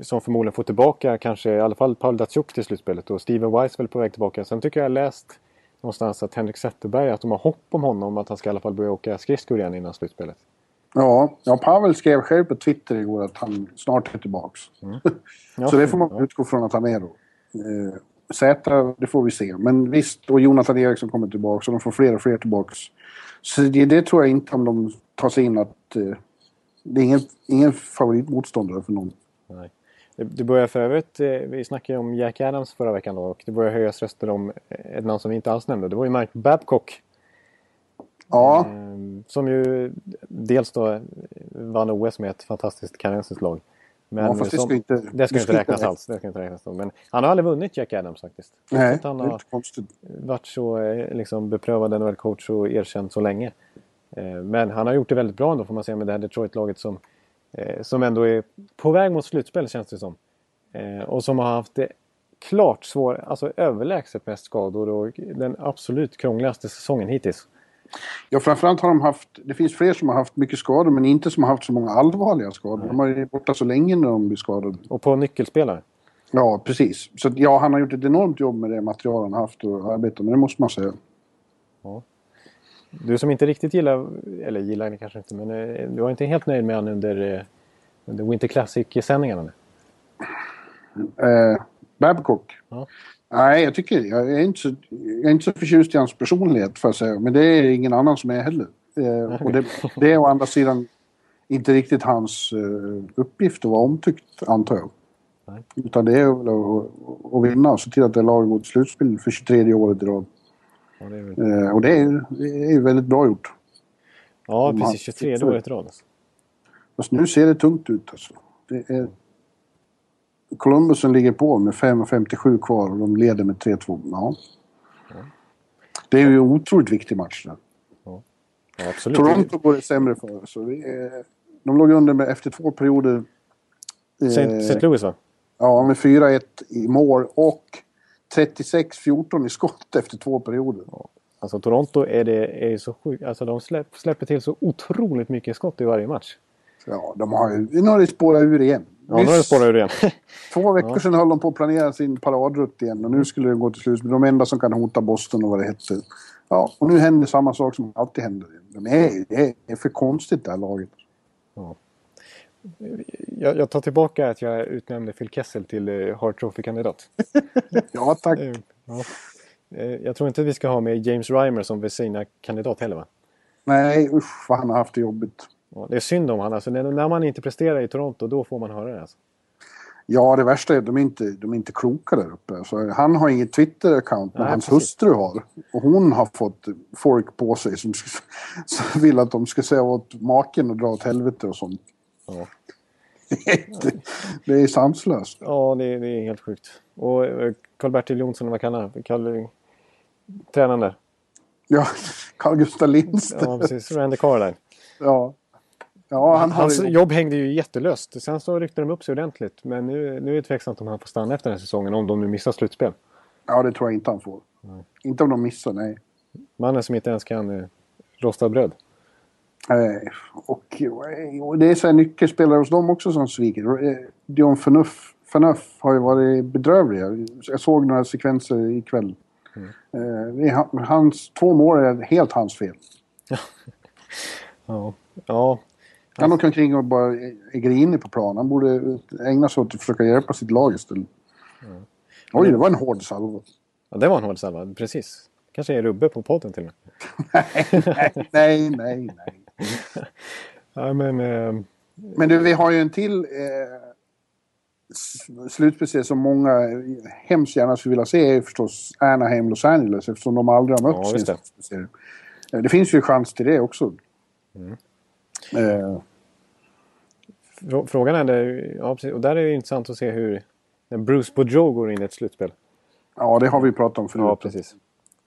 som förmodligen får tillbaka kanske i alla fall Paul Datsjuk till slutspelet och Steven Weiss väl på väg tillbaka. Sen tycker jag jag läst någonstans att Henrik Zetterberg, att de har hopp om honom att han ska i alla fall börja åka skridskor igen innan slutspelet. Ja, ja, Pavel skrev själv på Twitter igår att han snart är tillbaks. Ja, Så det får man ja. utgå från att han är då. Eh, Zäta, det får vi se. Men visst, och Jonathan Eriksson kommer tillbaks och de får fler och fler tillbaks. Så det, det tror jag inte om de tar sig in att... Eh, det är ingen, ingen favoritmotståndare för någon. Nej. Det, det börjar för övrigt, eh, vi snackade ju om Jack Adams förra veckan då och det börjar höjas röster om ett namn som vi inte alls nämnde. Det var ju Mike Babcock. Ja, Eh, som ju dels då vann OS med ett fantastiskt kanadensiskt lag. Men ja fast det som- ska inte... det ska inte räknas alls. Det ska inte räknas då. Men han har aldrig vunnit Jack Adams faktiskt. Nej, att han det har varit så eh, liksom, beprövad NHL-coach och erkänd så länge. Eh, Men han har gjort det väldigt bra ändå får man säga med det här Detroit-laget som, eh, som ändå är på väg mot slutspel känns det som. Eh, Och som har haft det klart svår, alltså överlägset mest skador och den absolut krångligaste säsongen hittills. Ja, framförallt har de haft... Det finns fler som har haft mycket skador, men inte som har haft så många allvarliga skador. De har varit borta så länge när de blir skadade. Och på nyckelspelare. Ja, precis. Så ja, han har gjort ett enormt jobb med det material han har haft och arbetat med, det måste man säga. Du som inte riktigt gillar, eller gillar det kanske inte, men eh, du var inte helt nöjd med honom under, eh, under Winter Classic-sändningarna? Eh, Babcock. Ja. Nej, jag tycker... Jag är, inte så, jag är inte så förtjust i hans personlighet, får jag säga. Men det är ingen annan som är heller. Eh, och det, det är å andra sidan inte riktigt hans eh, uppgift att vara omtyckt, antar jag. Nej. Utan det är väl att, att vinna och se till att det laget går till slutspel för 23 året i rad. Ja, det är väl... Eh, och det är, det är väldigt bra gjort. ja Om precis. 23 året i rad. Alltså. Fast nu ser det tungt ut alltså. Det är... Columbusen ligger på med 5.57 kvar och de leder med 3-2. Ja. Det är ju en otroligt viktig match. Där. Ja, absolut. Toronto går det sämre för. Så är... De låg under med, efter två perioder. eh, St. St. Louis va? Ja, med 4-1 i mål och 36-14 i skott efter två perioder. Alltså Toronto är det är så sjukt. Alltså de släpp, släpper till så otroligt mycket skott i varje match. Ja, de har ju... Nu har det spårat ur igen. Ja, nu har det spårat ur igen. Två veckor sedan höll de på att planera sin paradrutt igen och nu skulle det gå till slut. De enda som kan hota Boston och vad det hette. Ja, och nu händer samma sak som alltid händer. De är, det är för konstigt det här laget. Jag, jag tar tillbaka att jag utnämnde Phil Kessel till eh, Hart Trophy-kandidat. Ja, tack. Eh, ja. Eh, Jag tror inte vi ska ha med James Reimer som Vesina-kandidat heller va? Nej, usch vad han har haft det jobbigt. Ja, det är synd om han. Alltså, när, när man inte presterar i Toronto då får man höra det. Alltså. Ja, det värsta är att de är inte, de är inte kloka där uppe. Så han har inget Twitter-account, men Nej, hans precis. hustru har. Och hon har fått folk på sig som, som vill att de ska säga åt maken och dra åt helvete och sånt. Ja. det, är sanslöst. Ja, det, det är helt sjukt. Och eh, Karl-Bertil Jonsson, vad kallar han? Karl, tränaren där. Ja, Carl Gustaf Lindström. Ja, precis. Randy Carlyle. Ja. Ja, han Hans det jobb hängde ju jättelöst. Sen så ryckte de upp sig ordentligt. Men nu, nu är det tveksamt om han får stanna efter den här säsongen. Om de nu missar slutspel. Ja, det tror jag inte han får. Inte om de missar, nej. Mannen som inte ens kan eh, rosta bröd. Eh, och, och det är så här nyckelspelare hos dem också som sviker. Eh, Dion Phaneuf, Phaneuf har ju varit bedrövliga. Jag såg några sekvenser ikväll. Eh, är han- hans två mål är helt hans fel. Ja. ja. Han åker omkring och bara är grinig på plan. Han borde ägna sig åt att försöka hjälpa sitt lag istället. Oj, det var en hård salva. ja det var en hård salva. Precis. Kanske är Rubbe på podden till och med. nej, nej, nej. Ja, men, eh, Men du, vi har ju en till eh, s- slutspelsserie som många hemskt gärna skulle vilja se är förstås Anaheim, Los Angeles eftersom de aldrig har mötts Ja, just det. slutspelsserie. Eh, Det finns ju chans till det också. Mm. Eh, frå- frågan är, det, ja, precis. och där är det intressant att se hur när Bruce Boudreau går in i ett slutspel. ja, det har vi pratat om förut. Ja, precis.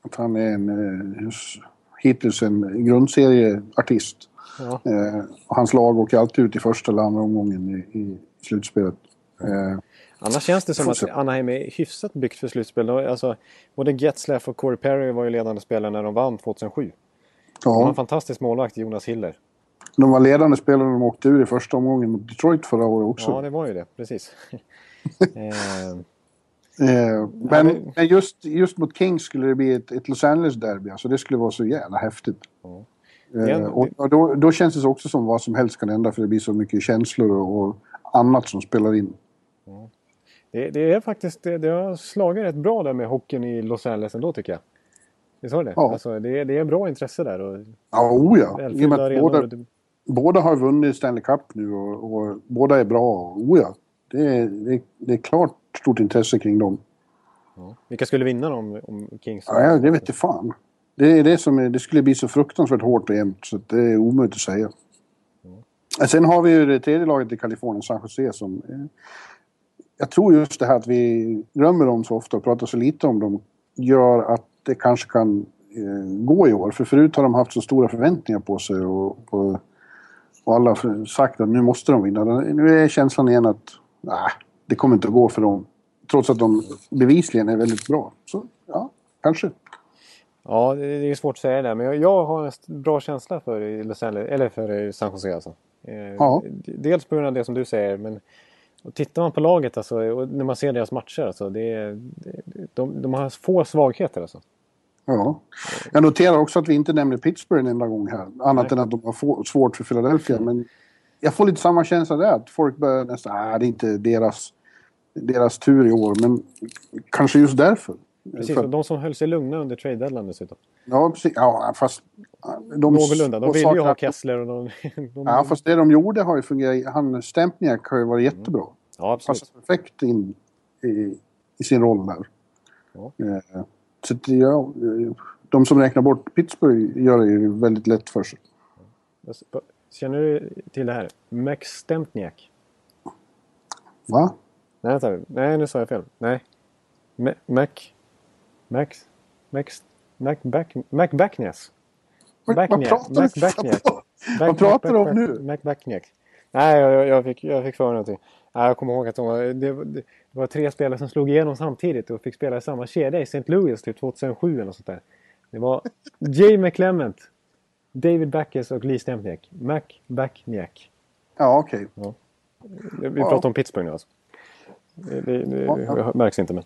Att han är en, eh, s- hittills en grundserieartist. Ja. Eh, hans lag åker alltid ut i första eller andra omgången i, i slutspelet. Eh, Annars känns det som att. Anaheim är hyfsat byggt för slutspel. Alltså, både Getzlaff och Corey Perry var ju ledande spelare när de vann 2007. De har en ja, fantastisk målvakt, Jonas Hiller. De var ledande spelare när de åkte ur i första omgången mot Detroit förra året också. Ja, det var ju det. Precis. Eh, men det- men just, just mot Kings skulle det bli ett, ett Los Angeles-derby. Alltså det skulle vara så jävla häftigt. Ja. Eh, och då, då känns det också som vad som helst kan hända för det blir så mycket känslor och, och annat som spelar in. det, det är faktiskt... Det, det har slagit rätt bra där med hockeyn i Los Angeles ändå tycker jag. Visst har det? Ja. Alltså, det, är- det är bra intresse där. Och Ja, oh ja. I och välfyllda med att arenor. båda, och båda har vunnit Stanley Cup nu och, och båda är bra. Oh ja. Det det, det är klart stort intresse kring dem. Ja. Vilka skulle vinna om, om Kings? Ja, det vet jag fan. Det är det som är, det skulle bli så fruktansvärt hårt och jämnt så det är omöjligt att säga. Sen har vi ju det tredje laget i Kalifornien, San Jose, som... Eh, jag tror just det här att vi glömmer dem så ofta och pratar så lite om dem gör att det kanske kan eh, gå i år. För förut har de haft så stora förväntningar på sig och, och, och alla har sagt att nu måste de vinna. Nu är känslan igen att nej, det kommer inte att gå för dem. Trots att de bevisligen är väldigt bra. Så ja, kanske. Ja, det är svårt att säga det. Men jag, jag har en bra känsla för Los Angeles, eller för San Jose alltså. Eh, Ja. Dels på grund av det som du säger, men och tittar man på laget alltså, och när man ser deras matcher, alltså, det det, de, de har få svagheter alltså. Ja. Jag noterar också att vi inte nämner Pittsburgh en enda gång här. Annat än att de har svårt för Philadelphia. Men jag får lite samma känsla där. Att folk börjar nästan... Nej, det är inte deras, deras tur i år. Men kanske just därför. Precis, För- och de som höll sig lugna under trade deadline dessutom. ja, precis. Ja, fast... De, Någorlunda. De vill ju ha Kessler och de... de Ja, fast det de gjorde har ju fungerat. Han Stempniak har ju varit jättebra. ja, absolut. Passar perfekt in i, i sin roll där. Ja. Eh, Så ja, eh, de som räknar bort Pittsburgh gör det ju väldigt lätt för sig. Känner du till det här? Max Stempniak? Va? Nej, vänta. Nej, nu sa jag fel. Nej. Ma- Mac... Max... Max... Mac Back... Mac pratar du- Mac Backnäs. Vad pratar du om nu? Mac Backnäs. Nej, jag, jag, fick, jag fick för mig någonting. Nej, jag kommer ihåg att de var, det, det, var tre spelare som slog igenom samtidigt och fick spela i samma kedja i St. Louis typ 2007 eller något sånt där. Det var Jay McClement, David Backes och Lee Stempniak. Mac Backniak. Ja, okej. Vi Ja. pratar om Pittsburgh nu alltså. Det, det, det Ja, ja. märks inte men.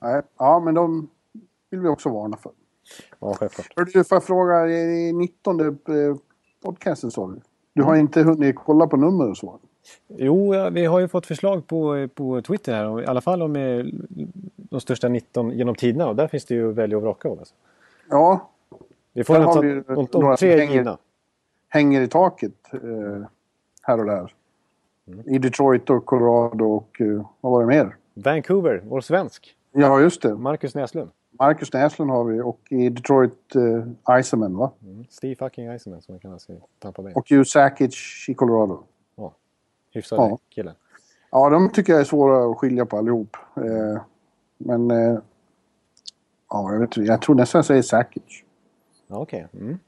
Nej, Ja, men de vill vi också varna för. Ja, självklart. Hör du, får jag fråga, i 19 eh, podcasten sa du? Du har inte hunnit kolla på nummer och så? Jo, ja, vi har ju fått förslag på, på Twitter här. och I alla fall om eh, de största 19 genom tiderna. Och där finns det ju att välja och vraka av. Alltså. Ja, Vi får Där har vi ju de, de, några som tre hänger- givna. hänger i taket eh, här och där. I Detroit och Colorado och eh, vad var det mer? Vancouver, vår svensk. Ja, just det. Marcus Näslund. Marcus Näslund har vi och i Detroit eh, Iceman, va? Steve fucking Iceman som han kallas i Tampa Bay. Och Hugh Sakic i Colorado. Ja, hyfsad Ja. kille. Ja, de tycker jag är svåra att skilja på allihop. Eh, men... Eh, ja, jag, vet, jag tror nästan jag säger Sakic. Ja, Okej. Mm.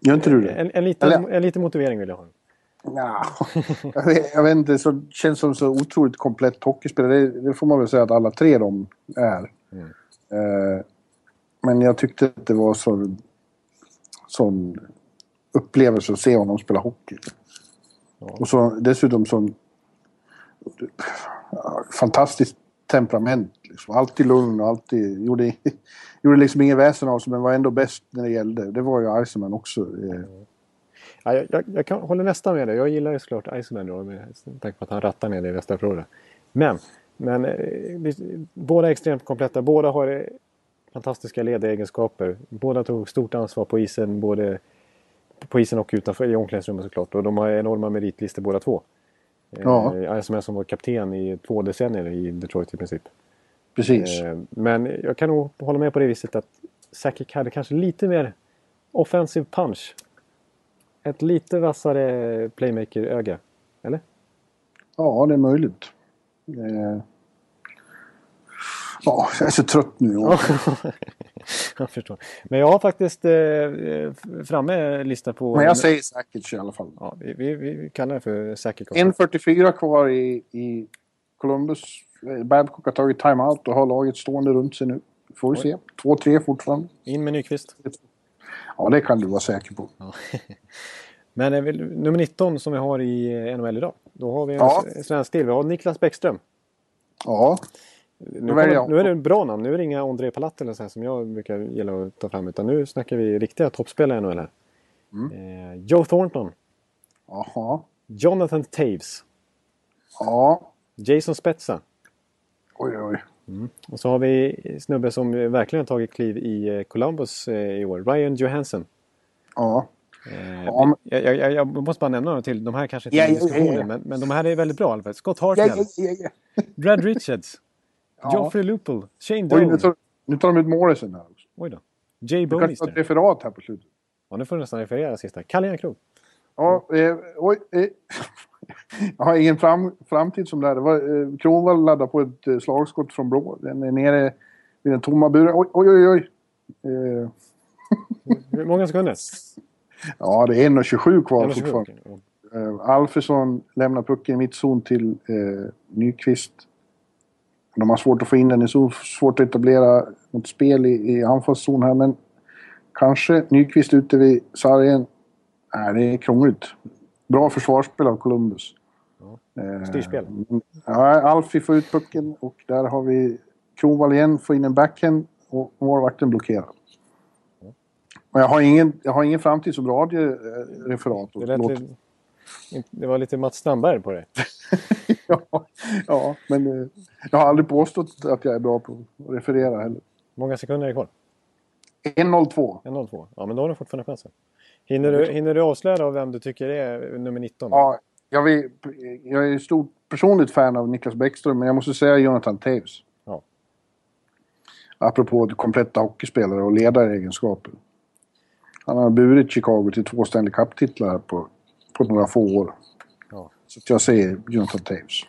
Gör inte du det? En, en, liten, Eller- en liten motivering vill jag ha. Ja, jag, vet, jag vet inte, så känns som så otroligt komplett hockeyspelare. Det, det får man väl säga att alla tre de är. Mm. Eh, men jag tyckte att det var så sån upplevelse att se honom spela hockey. Ja. Och så dessutom sån ja, fantastiskt temperament. Liksom. Alltid lugn och alltid gjorde, gjorde liksom ingen väsen av sig men var ändå bäst när det gällde. Det var ju Iceman också. Eh, Ja, jag, jag, jag kan, håller nästan med dig. Jag gillar ju såklart då, med tanke på att han rattar ner det i Västra Florida. Men, men eh, båda är extremt kompletta. Båda har eh, fantastiska ledegenskaper. Båda tog stort ansvar på isen, både på isen och utanför i omklädningsrummet såklart. Och de har enorma meritlistor båda två. Ja. Eh, som var kapten i två decennier i Detroit i princip. precis. Eh, Men jag kan nog hålla med på det viset att Sakic hade kanske lite mer offensive punch. Ett lite vassare playmaker-öga. Eller? Ja, det är möjligt. Eh, Ja, jag är så trött nu. jag förstår. Men jag har faktiskt eh, framme en lista på... Men jag säger Sakic i alla fall. Ja, vi, vi, vi kallar det för Sakic. också. 1.44 kvar i, i Columbus. Eh, Babcock har tagit timeout och har laget stående runt sig nu. Får vi se. 2-3 fortfarande. In med Nyqvist. Ja, det kan du vara säker på. Men eh, nummer 19 som vi har i eh, NHL idag. Då har vi en Ja. svensk till. Vi har Niklas Bäckström. Ja, Nu, kommer, nu är det en bra namn. Nu är det inga André Palat eller så här som jag brukar gilla att ta fram. Utan nu snackar vi riktiga toppspelare i NHL här. Mm. Eh, Joe Thornton. jaha. Jonathan Taves. Ja, Jason Spezza. oj, oj. Och så har vi snubbe som verkligen har tagit kliv i eh, Columbus eh, i år. Ryan Johansson. Ja, Eh, Ja, jag, jag, jag måste bara nämna några till. De här kanske inte är Ja, i diskussionen. ja. Men, men de här är väldigt bra i alla fall. Scott Hartnell. Brad Richards. Ja. Joffrey Lupul. Shane Doan. nu tar, nu tar de ut Morrison här också. Oj då. Jay Du kanske ett Bonister. referat här på slutet. Ja, nu får du nästan referera sista. Kalle Järnkrok. Ja, eh, oj. Eh, jag har ingen fram, framtid som var, eh, Kronwall laddade på ett eh, slagskott från blå. Den är nere vid den tomma buren. Oj, oj, oj. oj. Eh, Hur många sekunder? ja, det är 1.27 kvar 1,27. fortfarande. Ja. Eh, Alfredsson lämnar pucken i mittzon till eh, Nyqvist. De har svårt att få in den. Det är så svårt att etablera något spel i, i anfallszon här, men kanske Nyqvist ute vid sargen. Nej, det är krångligt. Bra försvarsspel av Columbus. Eh, Styrspel. Ja, Alfie får ut pucken och där har vi Kronwall igen, får in en backhand och målvakten blockerar. Och jag har ingen, jag har ingen framtid som radioreferat. Det, lite, det var lite Mats Strandberg på det. ja, ja, men eh, jag har aldrig påstått att jag är bra på att referera heller. många sekunder är kvar? 1.02. 1.02. Ja, men då har du fortfarande chansen. Hinner du, hinner du avslöja vem du tycker är nummer 19? Ja, jag, vill, jag är stort personligt fan av Niklas Bäckström, men jag måste säga Jonathan Taves. Ja. Apropå kompletta hockeyspelare och ledaregenskaper. Han har burit Chicago till två Stanley Cup-titlar på, på några få år. Ja. Så jag säger Jonathan Taves.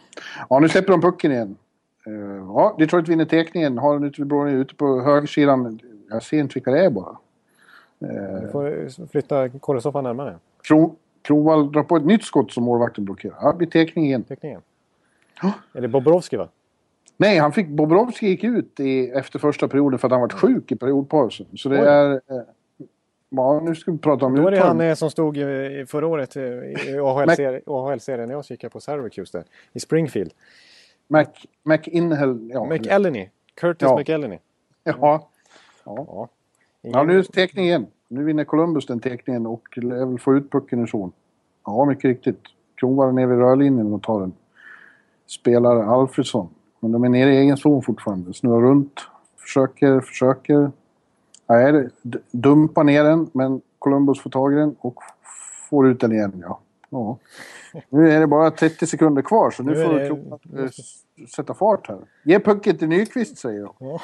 Ja, nu släpper de pucken igen. Eh, ja, Detroit vinner tekningen. Har blå ute på högersidan. Jag ser inte vilka det är bara. Du får flytta Korosoffan närmare. Kron, Kronwall drar på ett nytt skott som målvakten blockerar. Ja, blir tekning igen. Teckningen. Är det Bobrovski va? Nej, han fick, Bobrovski gick ut i, efter första perioden för att han var sjuk i periodpausen. Så det Oj. är... Eh, ja, nu ska vi prata om Då är det han eh, som stod i, i förra året eh, i AHL-serien AHL när jag kikade på Syracuse där. I Springfield. Mac, McInhell. Ja, McElhenney. Curtis Ja. McElhenney. ja. ja. Ja. Ja, nu är igen. Nu vinner Columbus den tekningen och lär väl få ut pucken ur zon. Ja, mycket riktigt. Kronwall är nere vid rörlinjen och tar den. Spelar Alfredsson. Men de är nere i egen zon fortfarande. Snurrar runt. Försöker, försöker. Nej, dumpar ner den, men Columbus får tag i den och får ut den igen. Ja. ja. Nu är det bara 30 sekunder kvar, så nu, Nu får det- Kronwall eh, sätta fart här. Ge pucken till Nyqvist, säger jag. Ja.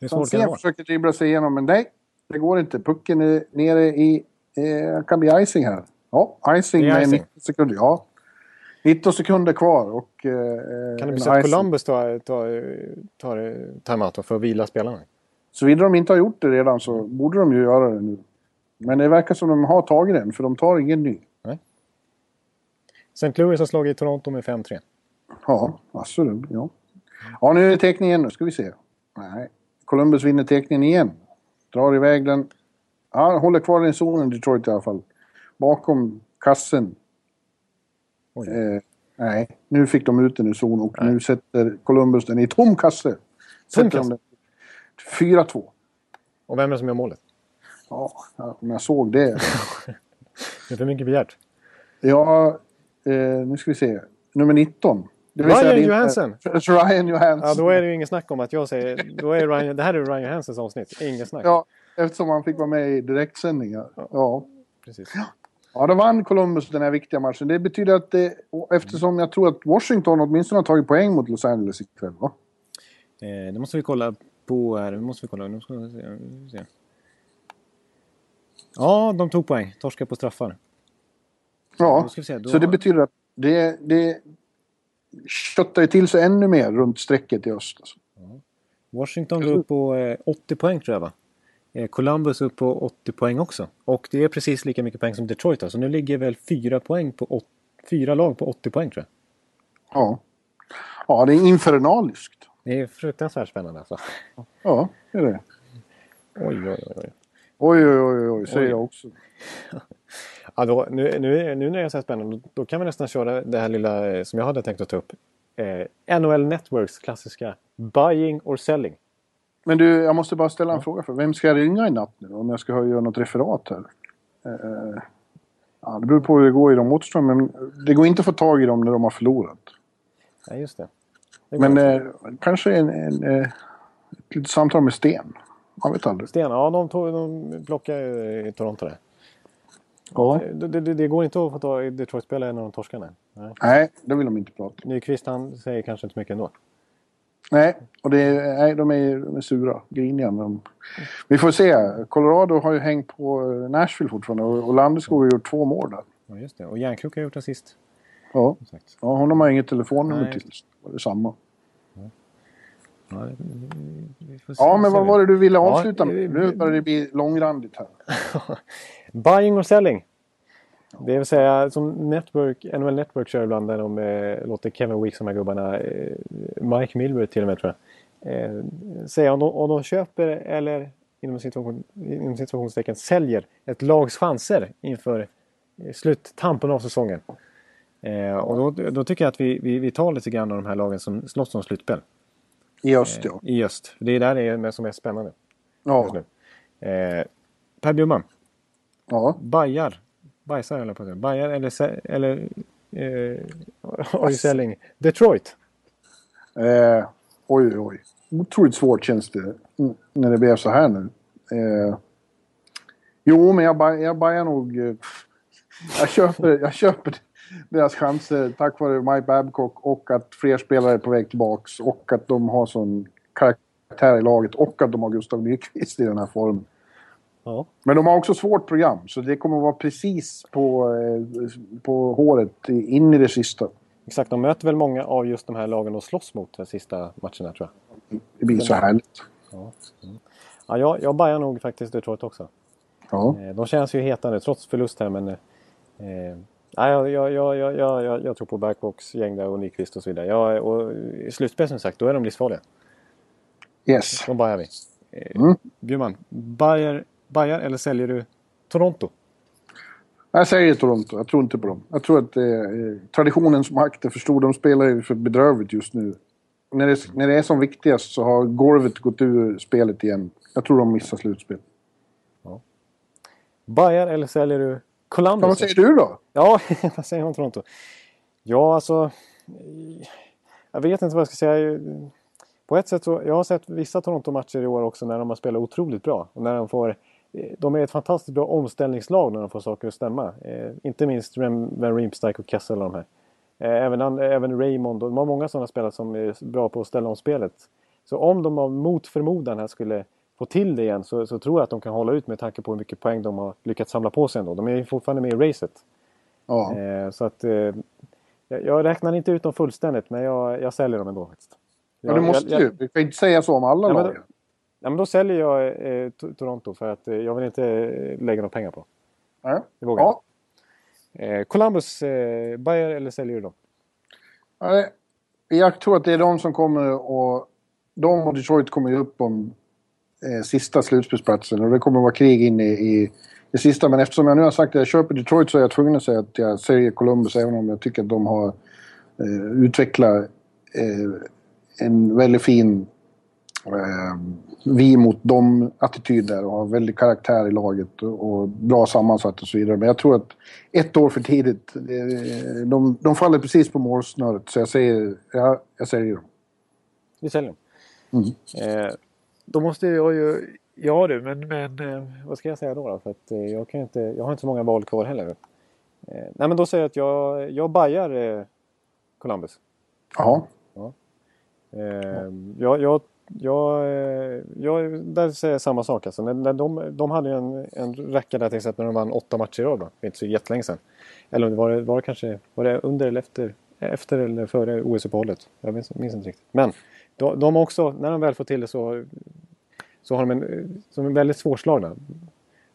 Hur svårt kan det Franzén vara? försöker dribbla sig igenom, men nej. Det går inte. Pucken är nere i... Eh, kan bli icing här. Ja, icing med icing. 19 sekunder. Ja. 19 sekunder kvar och... Eh, Kan det bli så att. Columbus tar, tar, tar timeout då för att vila spelarna? Såvida de inte har gjort det redan så borde de ju göra det nu. Men det verkar som de har tagit den, för de tar ingen ny. St. Louis har slagit Toronto med 5-3. Ja, alltså ja. Ja, nu är det teckningen. Nu ska vi se. Nej. Columbus vinner teckningen igen. Drar iväg den. Ja, håller kvar den i zonen, Detroit i alla fall. Bakom kassen. Eh, nej, nu fick de ut den ur zon och nu sätter Columbus den i tom kasse. De kasse? den. 4-2. Och vem är det som gör målet? Ja, om jag såg det. Det är för mycket begärt. Ja, eh, nu ska vi se. Nummer 19. Det Ryan Johansson. Ryan Johansson. Ja, då är det ju inget snack om att jag säger... Då är Ryan, det här är Ryan Hansens avsnitt. Inget snack. Ja, eftersom han fick vara med i direktsändningar. Ja. Precis. ja, de vann Columbus den här viktiga matchen. Det betyder att det, eftersom jag tror att Washington åtminstone har tagit poäng mot Los Angeles ikväll. Va? Eh, det måste vi kolla på här. Det måste vi kolla. Nu ska vi se. Ja, de tog poäng. Torska på straffar. Ja, Då vi se, då så det betyder att det, det köttar ju till sig ännu mer runt strecket i öst. Alltså. Washington går upp på eh, 80 poäng tror jag va? Eh, Columbus upp på 80 poäng också. Och det är precis lika mycket poäng som Detroit har. Så nu ligger väl fyra, poäng på åt- fyra lag på 80 poäng tror jag. Ja. ja, det är infernaliskt. Det är fruktansvärt spännande alltså. Ja, det är det. Oj, oj, oj. oj. Oj, oj, oj, oj, säger Oj. jag också. Ja, då, nu, nu, nu när så här spännande, då, kan vi nästan köra det här lilla eh, som jag hade tänkt att ta upp. Eh, NHL Networks klassiska Buying or Selling. Men du, jag måste bara ställa en fråga för Vem ska jag ringa i natt nu om jag ska göra något referat här? Eh, ja, det beror på hur det går i de återstående, men det går inte att få tag i dem när de har förlorat. Ja, just det. det Men eh, kanske en, en, eh, ett litet samtal med Sten. Man vet aldrig. Sten, ja de, tog, de plockar ju i Toronto där. Ja. Det, det, det går inte att få ta Detroit-spelare när de torskar. Nej. Nej, det vill de inte prata om. Nyqvist han säger kanske inte så mycket ändå. Nej, och det är, nej, de, är, de är sura, griniga. Men vi får se. Colorado har ju hängt på eh, Nashville fortfarande och, Landeskog har gjort två mål där. Ja, just det. Och Järnkrok har gjort assist. Ja, ja honom har inget telefonnummer till. Det är samma. Ja, Ja, men vad var det du ville Ja, avsluta med? eh, Nu börjar det bli långrandigt här. Buying or selling. Det vill säga som Network, NHL Network kör ibland när de eh, låter Kevin Weeks, de här gubbarna, eh, Mike Milbury till och med tror jag, eh, säga om de, om de köper eller inom, situation, inom situationstecken säljer ett lags chanser inför eh, sluttampen av säsongen. Eh, och då, då tycker jag att vi, vi, vi tar lite grann av de här lagen som slåss om slutspel I öst, ja. i öst. Det är där det är som är spännande just Ja, nu. Eh, per Bjurman, ja. Bajar. Bajsar jag på att säga. Bajar eller... eller eh, you selling? Detroit. Eh, oj, oj, oj. Otroligt svårt känns det när det blev så här nu. Eh, jo, men jag, jag bajar nog... Eh, jag, köper, jag köper deras chanser tack vare Mike Babcock och att fler spelare är på väg tillbaks och att de har sån karaktär i laget och att de har Gustav Nyqvist i den här formen. Ja. Men de har också svårt program, så det kommer att vara precis på, eh, på håret in i det sista. Exakt, de möter väl många av just de här lagen och slåss mot de sista matcherna tror jag. Det blir så härligt. Ja, jag, jag bajar nog faktiskt Detroit också. Ja. Eh, de känns ju heta nu trots förlust här men... Eh, nej, jag, jag, jag, jag, jag, jag, tror på Babcocks gäng där och Nyqvist och så vidare. Jag, och I slutspel som sagt, då är de livsfarliga. Yes. Då bajar vi. Eh, Mm. Bjurman, bajar, bajar eller säljer du Toronto? Jag säger Toronto. Jag tror inte på dem. Jag tror att eh, traditionens makt är för stor. De spelar ju för bedrövligt just nu. När det, när det är som viktigast så har Gorvet gått ur spelet igen. Jag tror de missar slutspel. Bajar eller säljer du Columbus? Ja, vad säger du då? Ja, vad säger man om Toronto? Ja, alltså... Jag vet inte vad jag ska säga. På ett sätt så, jag har sett vissa Toronto-matcher i år också när de har spelat otroligt bra. Och när de får... De är ett fantastiskt bra omställningslag när de får saker att stämma. Eh, inte minst Van Riemsdyk och Kessel och de här. Eh, även, även Raymond och de har många sådana spelare som är bra på att ställa om spelet. Så om de av mot förmodan här skulle få till det igen så, så tror jag att de kan hålla ut med tanke på hur mycket poäng de har lyckats samla på sig ändå. De är ju fortfarande med i racet. Ja. Eh, så att... Eh, jag, räknar inte ut dem fullständigt men jag, jag säljer dem ändå faktiskt. ja, Jag- du måste jag, ju. Vi kan inte säga så om alla Ja, men lag. då- ja, men då säljer jag eh, To- Toronto för att eh, jag vill inte eh, lägga några pengar på. Ja. Det vågar Ja. Eh, Columbus, eh, Bayer eller säljer du dem? Ja, Jag tror att det är de som kommer och De och Detroit kommer ju upp om eh, sista slutspelsplatsen och det kommer att vara krig in i, i det sista. Men eftersom jag nu har sagt att jag köper Detroit så är jag tvungen att säga att jag säljer Columbus även om jag tycker att de har eh, utvecklat eh, en väldigt fin eh, vi mot dem attityd där och har väldigt karaktär i laget och, bra sammansatt och så vidare. Men jag tror att ett år för tidigt, de, de faller precis på målsnöret så jag säger, ja, jag säger dem. Vi säljer dem. Mm. Eh, då måste jag ju... Ja du, men, men eh, vad ska jag säga då? då? För att, eh, jag, kan inte, jag har inte så många val kvar heller. Eh, nej men då säger jag att jag, jag bajar Columbus. Ja, Eh, jag, jag, jag, jag, där säger jag samma sak. Alltså. När, de, de hade ju en, en räcka där till exempel när de vann åtta matcher i rad. Det är inte så jättelänge sedan. Eller var, det- var det kanske var det under eller efter, efter eller före OS-uppehållet. Jag minns, minns inte riktigt. Men de, de också, när de väl får till det så, så har de en, som är väldigt svårslagna.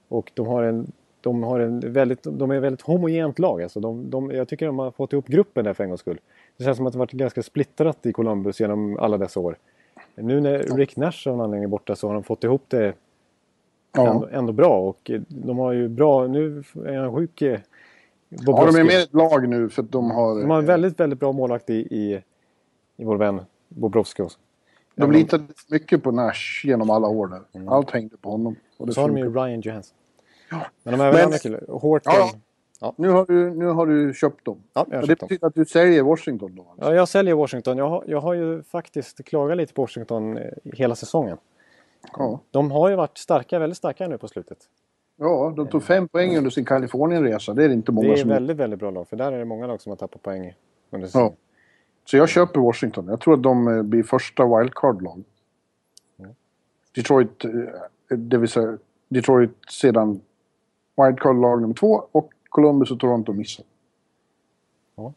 Och de har en, de, har en väldigt, de är väldigt homogent lag. Alltså de, de, jag tycker de har fått ihop gruppen där för en gångs skull. Det känns som att det varit ganska splittrat i Columbus genom alla dessa år. Nu när Rick Nash av någon anledning är borta så har de fått ihop det Ja. ändå, bra. Och eh, de har ju bra... Nu är han sjuk. eh, Ja, de är med ett lag nu för att de har... De har en väldigt, väldigt bra målvakt i, i, i vår vän Bobrovski också. De litade mycket på Nash genom alla år där. Allt hängde på honom. Och det Så har de ju. Ryan Johansson. Men de har även andra killar. Horton. Ja, Ja. Nu, har du, nu har du köpt dem. Ja, jag har och det köpt dem. betyder att du säljer Washington då? Alltså. Ja, jag säljer Washington. Jag har, jag har ju faktiskt klagat lite på Washington eh, hela säsongen. Ja. De har ju varit starka, väldigt starka nu på slutet. ja, de tog fem poäng under sin Kalifornienresa. Det är det inte många Det är som... väldigt, väldigt bra lag. För där är det många lag som har tappat poäng under Ja. Så jag köper Washington. Jag tror att de eh, blir första wildcard-lag. Mm. Detroit, eh, det vill säga Detroit sedan wildcard-lag nummer två och Columbus och Toronto missar. Ja,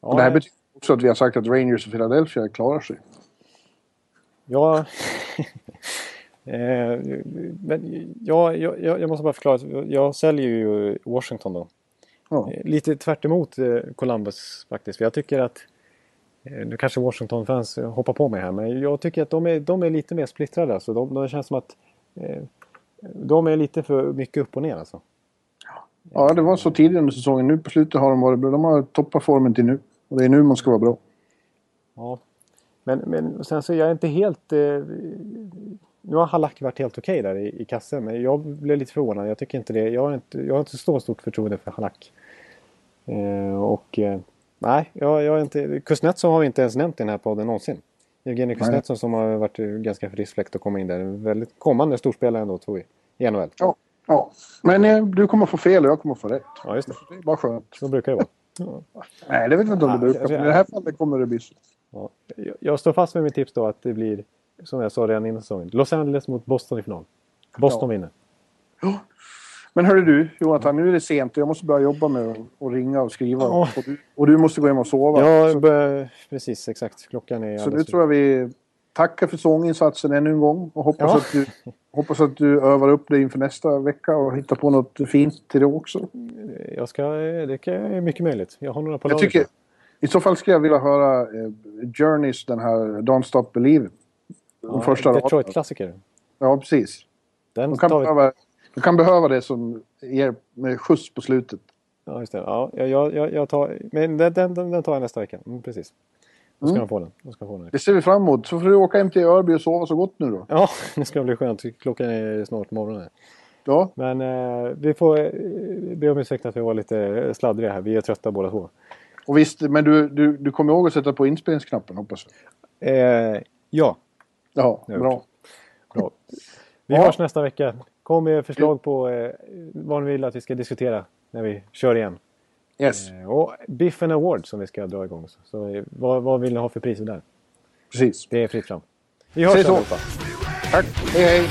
och det här betyder också att vi har sagt att Rangers och Philadelphia klarar sig. Ja, eh, men jag, jag, jag måste bara förklara. Jag säljer ju Washington då. Ja. Lite tvärt emot Columbus faktiskt. För jag tycker att, nu kanske Washington-fans eh, hoppar på mig här, men jag tycker att de är, de är lite mer splittrade. Alltså. De, de känns som att eh, de är lite för mycket upp och ner alltså. ja, det var så tidigare under säsongen. Nu på slutet har de varit bra. De har toppat formen till nu. Och det är nu man ska vara bra. Ja. Men, men sen så är jag inte helt... Eh, nu har Halak varit helt okej där i, i kassen, men jag blev lite förvånad. Jag tycker inte det. Jag har inte, jag har inte så stort förtroende för Halak. Eh, och eh, nej, jag, jag har inte... Kuznetsov har vi inte ens nämnt i den här podden någonsin. Evgenij Kuznetsov som har varit ganska frisk fläkt att komma in där. En väldigt kommande storspelare ändå tror vi. I NHL. Ja. ja. Men eh, du kommer få fel och jag kommer få rätt. Ja, just det. Det är bara skönt. Så brukar det vara. Ja. Nej, det vet jag inte om det Ja, brukar. jag- Men i det här fallet kommer det bli så. Ja. Jag- står fast med mitt tips då att det blir, som jag sa redan innan säsongen, Los Angeles mot Boston i final. Boston Ja. vinner. Men hörru du, Jonathan, nu är det sent och jag måste börja jobba med att ringa och skriva. Ja. Och, du, och du måste gå hem och sova. Ja, bör, precis exakt. Klockan är så nu tror jag vi tackar för sånginsatsen ännu en gång. Och hoppas, Ja. att du, hoppas att du övar upp dig inför nästa vecka och hittar på något fint till det också. Jag ska, det kan- är mycket möjligt. Jag har några på lager. tycker, I så fall skulle jag vilja höra eh, Journeys, den här Don't Stop Believing. Den ja, första. Detroit-klassiker. Ja, precis. Den De kan, tar vi... de kan behöva det som ger med skjuts på slutet. Ja, just det. Ja, jag, jag, jag tar... Men den, den, den tar jag nästa vecka. Mm, precis. Då ska Mm. få den. Då ska få den. Det ser vi fram emot. Så får du åka hem till Örby och sova så gott nu då. Ja, det ska bli skönt. Klockan är snart morgon. Ja, Men eh, vi får eh, be om ursäkt att vi var lite sladdriga här. Vi är trötta båda två. och visst, men du, du, du kommer ihåg att sätta på inspelningsknappen hoppas jag. Eh, ja, Ja, bra. bra. Vi Ja. hörs nästa vecka. Kom med förslag på eh, vad ni vill att vi ska diskutera när vi kör igen. Yes, Eh, och Biffen Award som vi ska dra igång. Så, så eh, vad, vad vill ni ha för priser där? precis. Det är fritt fram. Vi hörs allihopa. Tack. Hej, hej.